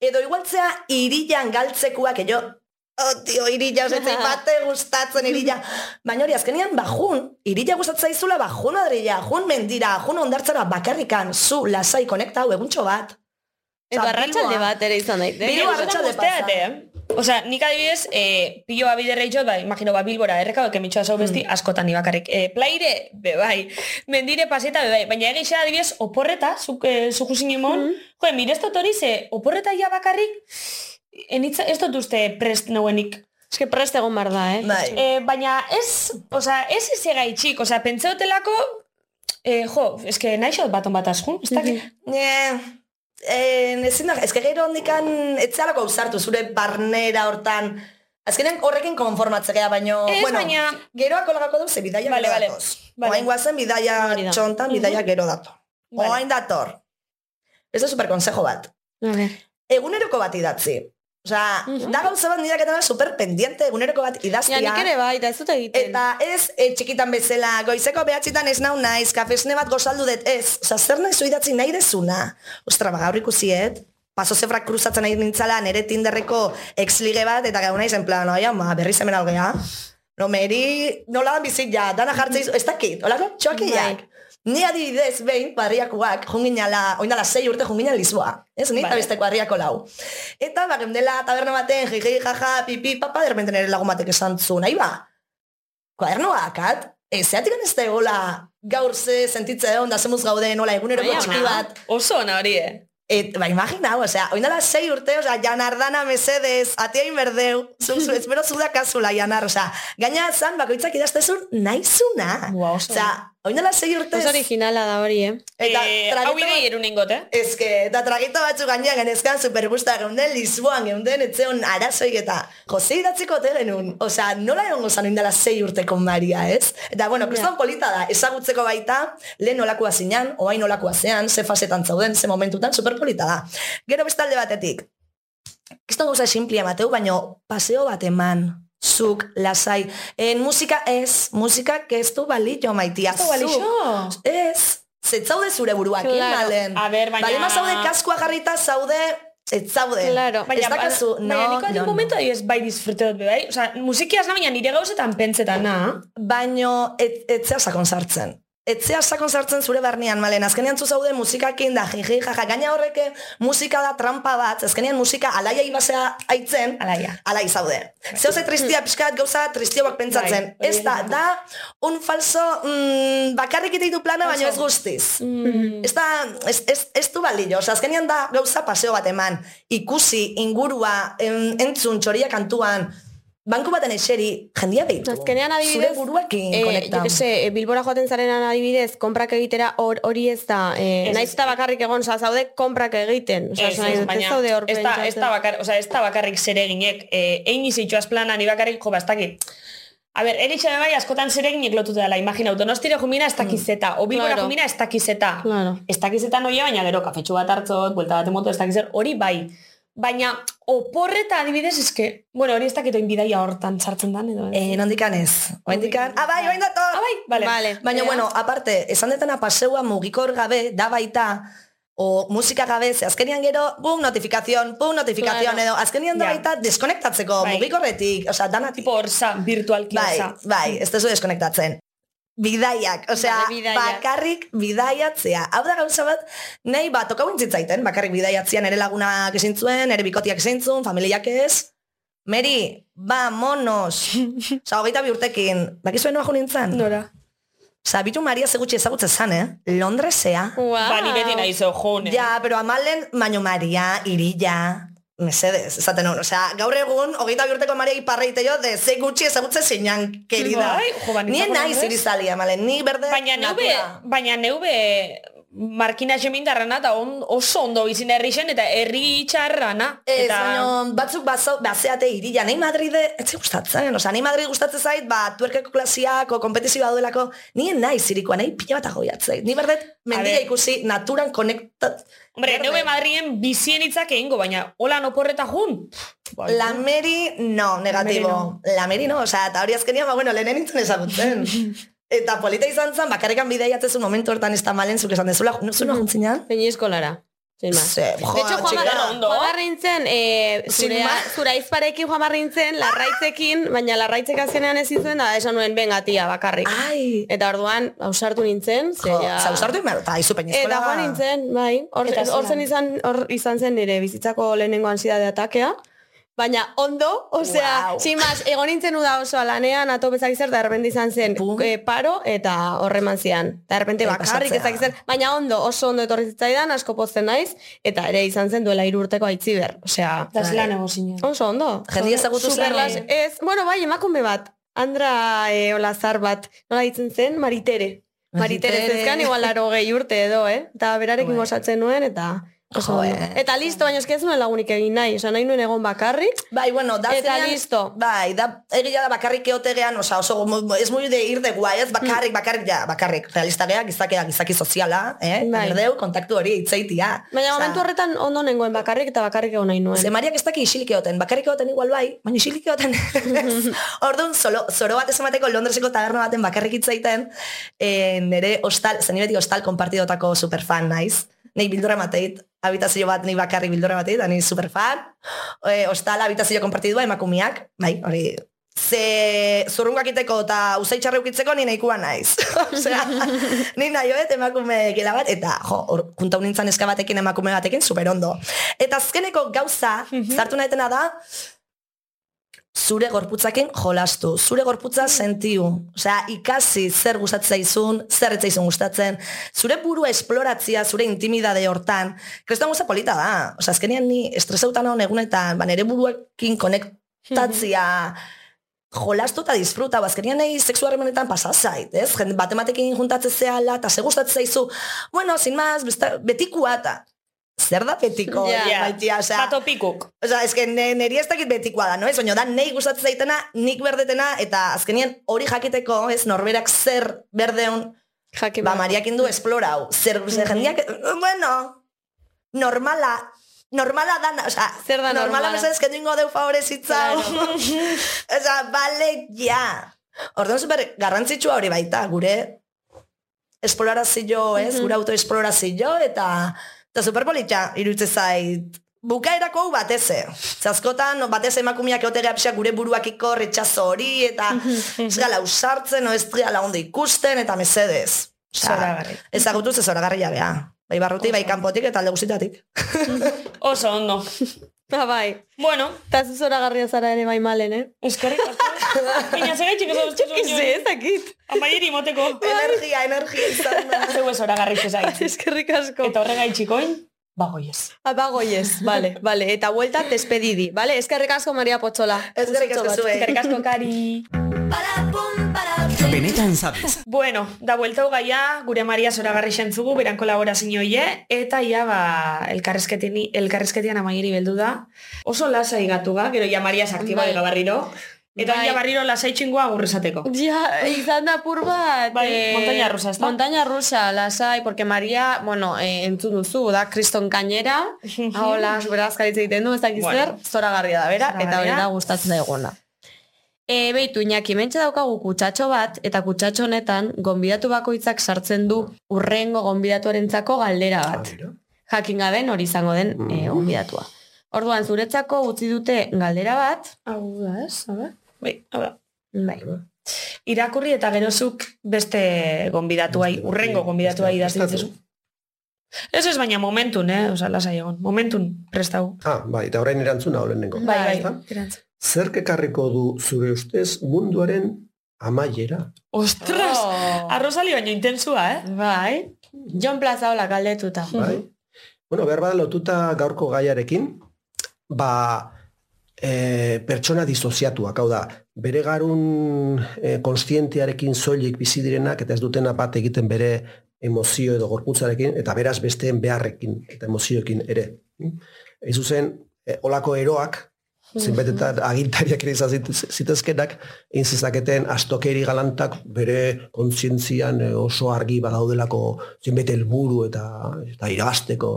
edo igualtzea irilan galtzekuak, jo, oh, tio, irila, osetzei bate gustatzen irila. Baina hori, azkenian, bajun, irila gustatzen zaizula, bajun adrila, jun mendira, jun ondartzara bakarrikan, zu, lasai, konektau, eguntxo bat. Edo Bilboa. bat ere izan daite. Arratsalde arratsalde pasa. Eh? Osea, nik adibidez, eh, pilo abide jot, ba, imagino, ba, Bilbora, erreka, que mitxoa zau besti, askotan ni bakarrik. Eh, plaire, be bai, mendire paseta, be bai, baina egixe adibidez, oporreta, zuk, eh, zuku zinemon, jo, mireztot hori ze, oporreta ja bakarrik, enitza, ez dut uste prest nauenik. Ez que prest egon bar da, eh? Bai. Eh, baina ez, osea, ez ez egaitxik, osea, pentseotelako, eh, jo, eske naixot baton bat askun, ez dakit. Eh, eh, ezin da, ezke gero hondikan etzealako ausartu zure barnera hortan. Azkenen horrekin konformatzea, baino, Ez, bueno, baina- geroa kolagako du, ze bidaia Vale, vale, datoz. vale. Oain guazen bidaia Hori da. txontan, bidaia gero dator. Vale. Oain dator. Ez da superkonsejo bat. Ver. Eguneroko bat idatzi. Osea, da gauza bat niraketana super pendiente eguneroko bat idaztia. Ja, nik ere bai, eta ez dut egiten. Eta ez e, txikitan bezala, goizeko behatzitan ez nau naiz, kafesne bat gozaldu dut ez. Osa, zer nahi zu idatzi nahi dezuna? Ostra, ba, gaur ikusiet, paso zefrak kruzatzen nahi nintzala nere tinderreko ex-lige bat, eta gau naiz en plan, oi, ama, berriz hemen algea. No, meri, nola bizit ja, dana jartzeiz, ez dakit, olako, txoakiak. Ni adibidez behin, barriakoak, junginala, oindala sei urte junginala Lisboa. Ez, ni Vale. vale. besteko barriako lau. Eta, ba, geundela taberna baten, jiji, jaja, pipi, papa, derrepente nire lagun batek esan zu, nahi ba, kuadernoa akat, ez zeatik ez da egola gaur ze sentitze egon da zemuz gaude nola eguneroko txiki bat. Oso ona hori, eh? Et, ba, imagina, osea, oindala sei urte, osea, janardana mesedez, atea inberdeu, zu, zu, espero zu da kasula, janar, osea, gaina zan, bakoitzak idaztezun naizuna. Oso. Osea, oindala sei urte, Oso originala da hori, eh? eta eh, tragito hau eruningot, eh? Ez que, eta tragito batzu gainean genezkan supergusta geunden Lisboan, geunden etzeon arazoik eta Jose idatziko ote genuen. Osea, nola egon gozan indala sei urteko Maria, ez? Eta, bueno, kriston polita da, ezagutzeko baita, lehen nolakoa zinan, oain nolakoa zean, ze fasetan zauden, ze momentutan, superpolita da. Gero bestalde batetik, kriston gauza simplia mateu, baino paseo bat eman, zuk, lasai. En musika ez, musika ez du balillo maitia. Ez du balillo? zuk. Ez, zetzaude zure buruakin, Claro. malen. A ber, baina- Balima zaude kaskoa jarrita zaude, ez zaude. Claro. ez dakazu, no, baina niko no, no. momentu adibidez bai disfrute dut, bai? Osa, musikia ez baina nire gauzetan pentsetan, na? Baino, et, etzea sakon sartzen. Etzea sakon sartzen zure barnean, malen, azkenean zu zaude musikakin da, jiji, jaja, gaina horreke musika da trampa bat, azkenean musika alaia ibasea aitzen, Alaia. alai zaude. Zeo ze tristia pixkat gauza tristioak pentsatzen. Bai, ez da, da, un falso, mm, bakarrik ditu plana, baino ez guztiz. Ez da, ez, ez, ez du balillo, Osa, azkenean da gauza paseo bat eman, ikusi, ingurua, en, entzun, txoria kantuan, banku baten eseri, jendia behitu. Azkenean adibidez, Zure buruakin eh, konekta. se, eh, Bilbora joaten zarenan adibidez, konprak egitera hor- hori ez da, eh, Ez, naiz eta bakarrik egon, oza, zaude konprak egiten. Oza, Ez, ez, ez baina zaude hor ez da, ez pentsatzen. da, bakar, oza, ez da bakarrik zereginek, eh, egin izitxoaz plana, ni bakarrik, jo, ba, ez dakit. A ber, eritxe bai, askotan zereginek lotuta dela, imagina, donostire jumina ez dakizeta, o bilbora Claro. jumina ez dakizeta. Claro. Ez dakizeta noia, baina gero kafetxu bat hartzot, buelta bat emoto, ez dakizer, hori bai. Baina, oporreta adibidez, eske, bueno, hori ez dakit oin bidaia hortan sartzen dan, edo. Eh, nondikan ez. Oindikan, ah, bai, oin dator! Ah, bai, vale. Vale. Baina, bueno, aparte, esan detena paseua mugikor gabe, da baita, o musika gabe, ze azkenian gero, pum, notifikazion, pum, notifikazion, Claro. edo, azkenian da baita deskonektatzeko, Bai. mugikorretik, osea, dana Tipo orsa, virtualki Bai, orsa. bai, ez tezu deskonektatzen. Bidaiak, osea, Vale, bidaiak. bakarrik bidaiatzea. Hau da gauza bat, nahi bat, tokau intzitzaiten, bakarrik bidaiatzea nere lagunak ezin zuen, nere bikotiak ezin zuen, familiak ez. Meri, ba, monos. Osa, hogeita bi urtekin, bakizuen noa jo nintzen? Nora. Osa, bitu Maria zegutxe ezagutze zan, eh? Londresea. Wow. Ba, ni beti nahi zo, jone. Ja, pero amalen, baino Maria, irilla, mesedez, esaten hon. Osea, gaur egun, hogeita bi urteko Maria iparreite jo, de ze gutxi ezagutze zinan, querida. Bai, jo, ba, naiz. irizali, amalen, ni berde Baina neube, baina neube markina semindarrana eta on, oso ondo bizin herri zen eta herri txarrana. Ez, eta... baina batzuk bazo, bazeate irian, nahi Madride, etxe gustatzen, oza, nahi Madrid gustatzen zait, ba, tuerkeko klasiako, kompetizioa duelako, nien nahi zirikoa, nahi pila bat agoiatzei. Ni berdet, mendia ikusi, naturan konektat... Hombre, neue Madrien bizien hitzak egingo, baina hola oporreta jun. Bai. La Meri, no, negatibo. La Meri, no, osea, eta hori azkenian, ba, bueno, lehenen nintzen ezagutzen. eta polita izan zen, bakarrikan bideiatzezun momentu hortan ez da malen, zuk esan dezula, zuna juntzinean? Peñiskolara. Sin más. Ze, De hecho, Juan ondo. Juan Barrintzen, eh, Sin zure, más. zura izparekin Juan Barrintzen, larraitzekin, baina larraitzek azkenean ez izuen, da esan nuen, benga tia, bakarrik. Ai, Eta orduan, ausartu nintzen, jo, zeia... zauzartu inbero, eta izu peñizkola. Eta joan nintzen, bai, hor, izan, hor izan zen nire bizitzako lehenengo ansiedade atakea, baina ondo, osea, Wow. sin más, egon nintzen uda oso lanean, ato bezak zer, da repente izan zen Pum. eh, paro eta horreman zian. Da repente Eh, bakarrik ezak zer, baina ondo, oso ondo etorri zitzaidan, asko pozten naiz, eta ere izan zen duela hiru urteko aitziber, osea, Da zelan egozinen. oso ondo. Jende ezagutu zen, Superlas-? Ez, bueno, bai, emakume bat, Andra e, Olazar bat, nola ditzen zen, Maritere. Maritere Maritere. zezkan, igual laro gehi urte edo, eh? Eta berarekin Bai. gozatzen nuen, eta... Oso eh. Eta listo, baina eski ez nuen lagunik egin nahi, osa nahi nuen egon bakarrik, Bai, bueno, da Eta azkenean- listo. Bai, da egia da bakarrik eotegean, osa, oso, ez muy de ir de guai, ez bakarrik, bakarrik, ja, bakarrik, realista gea, gizakea, gizaki soziala, eh? Bai. Berdeu, kontaktu hori, itzaitia. baina momentu horretan ondo nengoen bakarrik eta bakarrik egon nahi nuen. Ze Mariak ez daki isilik egoten, bakarrik egoten igual bai, baina isilik egoten. Orduan, zoro, zoro bat esamateko Londreseko taberna baten bakarrik itzaiten, e, nire hostal, zen beti hostal konpartidotako superfan naiz. Nei bildura mateit, habitazio bat ni bakarrik bildura mateit, da ni superfan. E, hostal habitazio konpartidua emakumiak, bai, hori, ze zurrungak iteko eta usaitxarra ukitzeko ni nahikoa naiz. Osea, ni nahi hoet emakume gela bat, eta jo, hor, juntau nintzen eska batekin emakume batekin super ondo. Eta azkeneko gauza, zartu nahitena da, zure gorputzakin jolastu, zure gorputza sentiu, osea, ikasi zer gustatzen zaizun, zer ez zaizun gustatzen, zure burua esploratzia, zure intimidade hortan, kriston gauza polita da, osea, azkenean ni estresautan hon egunetan, ba, nere buruekin konektatzia, jolastu eta disfruta, ba, azkenean nahi sexu harremanetan pasa ez? Jende bat ematekin juntatzen zehala, eta ze gustatzen zaizu, bueno, sin más, besta- betikua eta, zer da betiko, Ja. Ja, maitia, osea, Pato pikuk. Osea, eske ne, neri ez dakit betikoa da, no? Ez, baina da nei gustatzen zaitena, nik berdetena, eta azkenien hori jakiteko, ez, norberak zer berdeun, Jaki ba, mariakin du esplorau. Zer, zer jendiak, bueno, normala, normala da, osea, Zer da normala? mesedez, kendu ingo deu favorezitzau. osea, bale, ja. Orduan super garrantzitsua hori baita, gure esplorazio, ez, gure autoesplorazio, eta, eta superpolitxa, irutze zait, bukaerako hau batez, zaskotan batez emakumiak eotegea pixak gure buruakiko retxazo hori, eta ez gala usartzen, no ez gala ondo ikusten, eta mesedez. Zoragarri. Ezagutuz ez zoragarria bea. Bai barruti, bai kanpotik eta alde guztitatik. Oso ondo. Ah, bai. Bueno, Eta zuzora garria zara ere bai malen, eh? eskerrik asko. Baina zegaitxik ez dut Ez, ez dakit. Amaieri moteko. energia, energia izan da. Zeu ez horagarri zezait. Eskerrik asko. Eta horregaitxikoin, bagoiez. Ah, bagoiez, vale, vale. Eta vuelta despedidi, vale? Eskerrik asko Maria Potxola. Eskerrik asko zuei. Eskerrik asko kari. Benetan sabes. Bueno, da buelta gaia, gure Maria zoragarri xentzugu, beran kolaborazioie, eta ia ba, elkarrezketian, elkarrezketian amaieri beldu da. Oso lasai gatu ga, gero ja Maria saktiba Bai. bai. barriro. Eta Bai. barriro lasai txingoa agurrezateko. Ja, izan da pur bat. Bai, eh, montaña rusa, ezta? Montaña rusa, lasai, porque Maria, bueno, eh, entzun duzu, da kriston kainera, hola, berazkaritza egiten du, ez dakiz Bueno. zer, zoragarria da, bera, eta hori da gustatzen daiguna. E, beitu, Iñaki, mentxe daukagu kutsatxo bat, eta kutsatxo honetan, gonbidatu bakoitzak sartzen du urrengo gonbidatuarentzako galdera bat. Jakin gaben hori izango den e, gonbidatua. Orduan, zuretzako utzi dute galdera bat, Hau da, ez? Ber. Bai, hau da. bai, Irakurri eta gerozuk beste gonbidatuai, urrengo gonbidatuai idazten ditzezu. Ez ez baina momentun, eh? Osa, lasai egon. Momentun prestau. Ah, bai, eta orain erantzuna holenengo. Bai, bai. Ezta? Zerk ekarriko du zure ustez munduaren amaiera? Ostras! Oh. Arrozali baino intensua, eh? Bai. Jon Plaza hola galdetuta. Bai? Bueno, behar bada lotuta gaurko gaiarekin, ba, e, pertsona disoziatuak, hau da, bere garun e, konstientearekin soilik bizi direnak eta ez dutena bat egiten bere emozio edo gorputzarekin, eta beraz besteen beharrekin eta emozioekin ere. Eizu zuzen, e, olako eroak, zenbetetan agintariak ere izan zit- zitezkenak, egin zezaketen astokeri galantak bere kontzientzian e, oso argi badaudelako zenbete helburu eta, eta irabasteko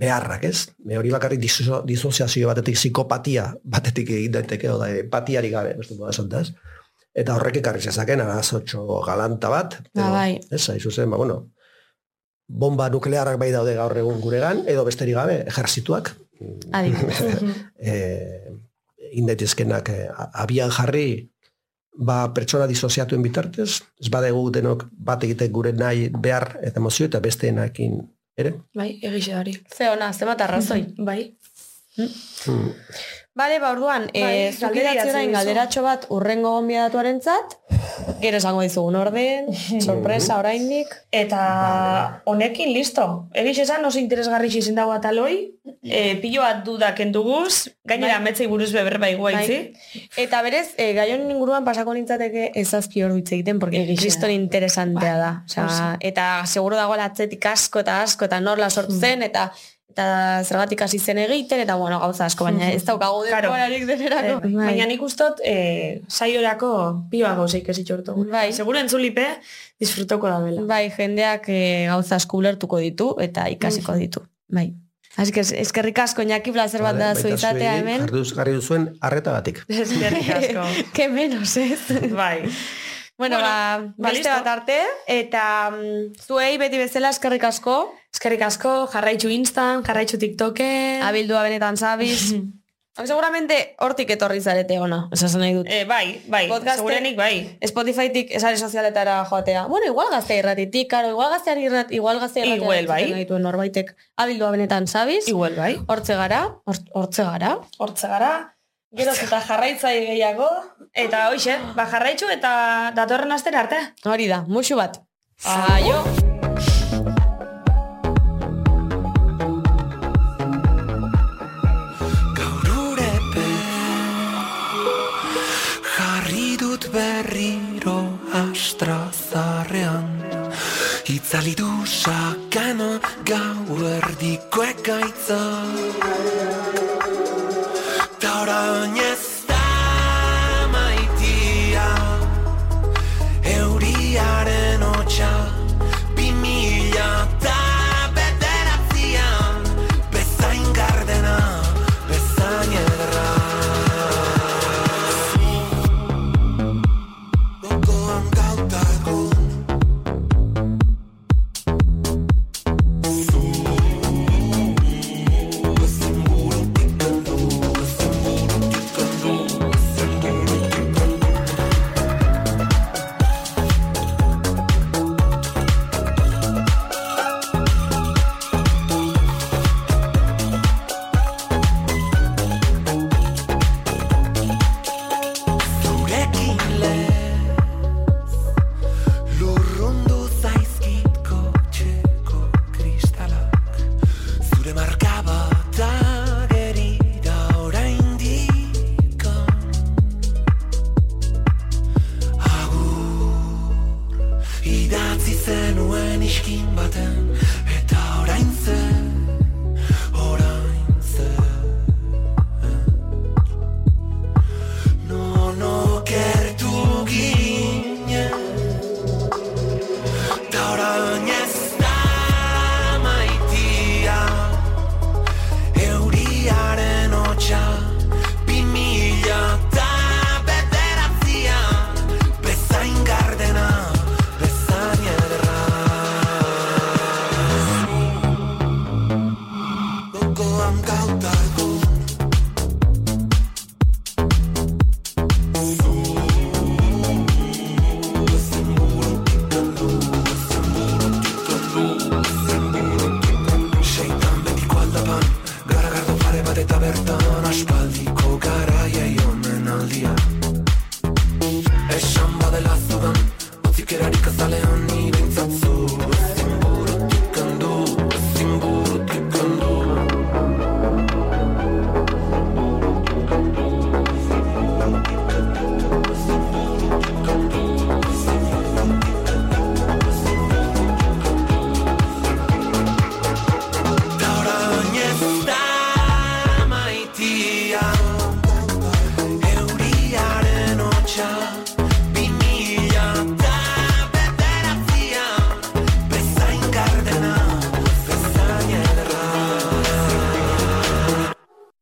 beharrak, ez? Me hori bakarrik diso, disoziazio batetik, psikopatia batetik egin daiteke, oda empatiari gabe, beste moda esan da, ez? Eta horrek ekarri zezaken arazotxo galanta bat. Ba, bai. Ez, haizu zen, ba, bueno, bomba nuklearrak bai daude gaur egun guregan, edo besterik gabe, ejerzituak, Adibidez. eh, indaitezkenak eh, a- abian jarri ba, pertsona disoziatuen bitartez, ez badegu denok bat egiten gure nahi behar eta emozio eta besteenakin ere. Bai, egixe hori. Ze ona, ze bat arrazoi. Bai. Hmm. Bale, ba, orduan, Bai, e, zuk galdera idatzi idatzi orain duzu. galderatxo bat urrengo gonbidatuaren zat, gero esango dizugun orden, sorpresa oraindik. Eta honekin listo. Egiz esan oso interesgarri izin dago ataloi, e, pilo bat dudak enduguz, gainera Bai. metzei buruz beber bai guaitzi. Eta berez, e, gai honen inguruan pasako nintzateke ezazpi hor hitz egiten, porque kriston interesantea da. Osea, oso. eta seguro dago atzetik asko eta asko, eta norla sortzen, eta eta zergatik hasi zen egiten, eta bueno, gauza asko, baina ez daukagu Claro. denborarik denerako. Eh, Baina nik ustot, e, saiorako pioa gauzeik ez itxortu. Bai. Seguro entzulipe, disfrutoko da bela. Bai, jendeak e, gauza asko ulertuko ditu eta ikasiko ditu. Bai. Así que es- eskerrik asko Iñaki placer bat da zu izatea hemen. Jarri, duz- jarri duzuen arretagatik. Eskerrik asko. que menos, ez? bai. bueno, Bueno, ba, ba, beste bat arte, eta mm, zuei beti bezala eskerrik asko, Eskerrik asko, jarraitzu Instan, jarraitzu TikToken. abildua benetan zabiz. Seguramente hortik etorri zarete ona, esasen nahi dut. Eh, bai, bai, Podcaste- segurenik bai. Spotifytik esare sozialetara joatea. Bueno, igual gazte irratitik, karo, igual gazte irrat, igual gazte irratia Igual, bai. gaituen norbaitek abildua benetan zabiz. Igual bai. Hortze gara, hort- hortze gara. Hortze gara, geroz eta jarraitzaile gehiago, eta hoxe, ba jarraitzu eta datorren astera arte. Hori da, musu bat. Aio! Astrazarrean Itzali du sakana gau erdiko ekaitza Ta orain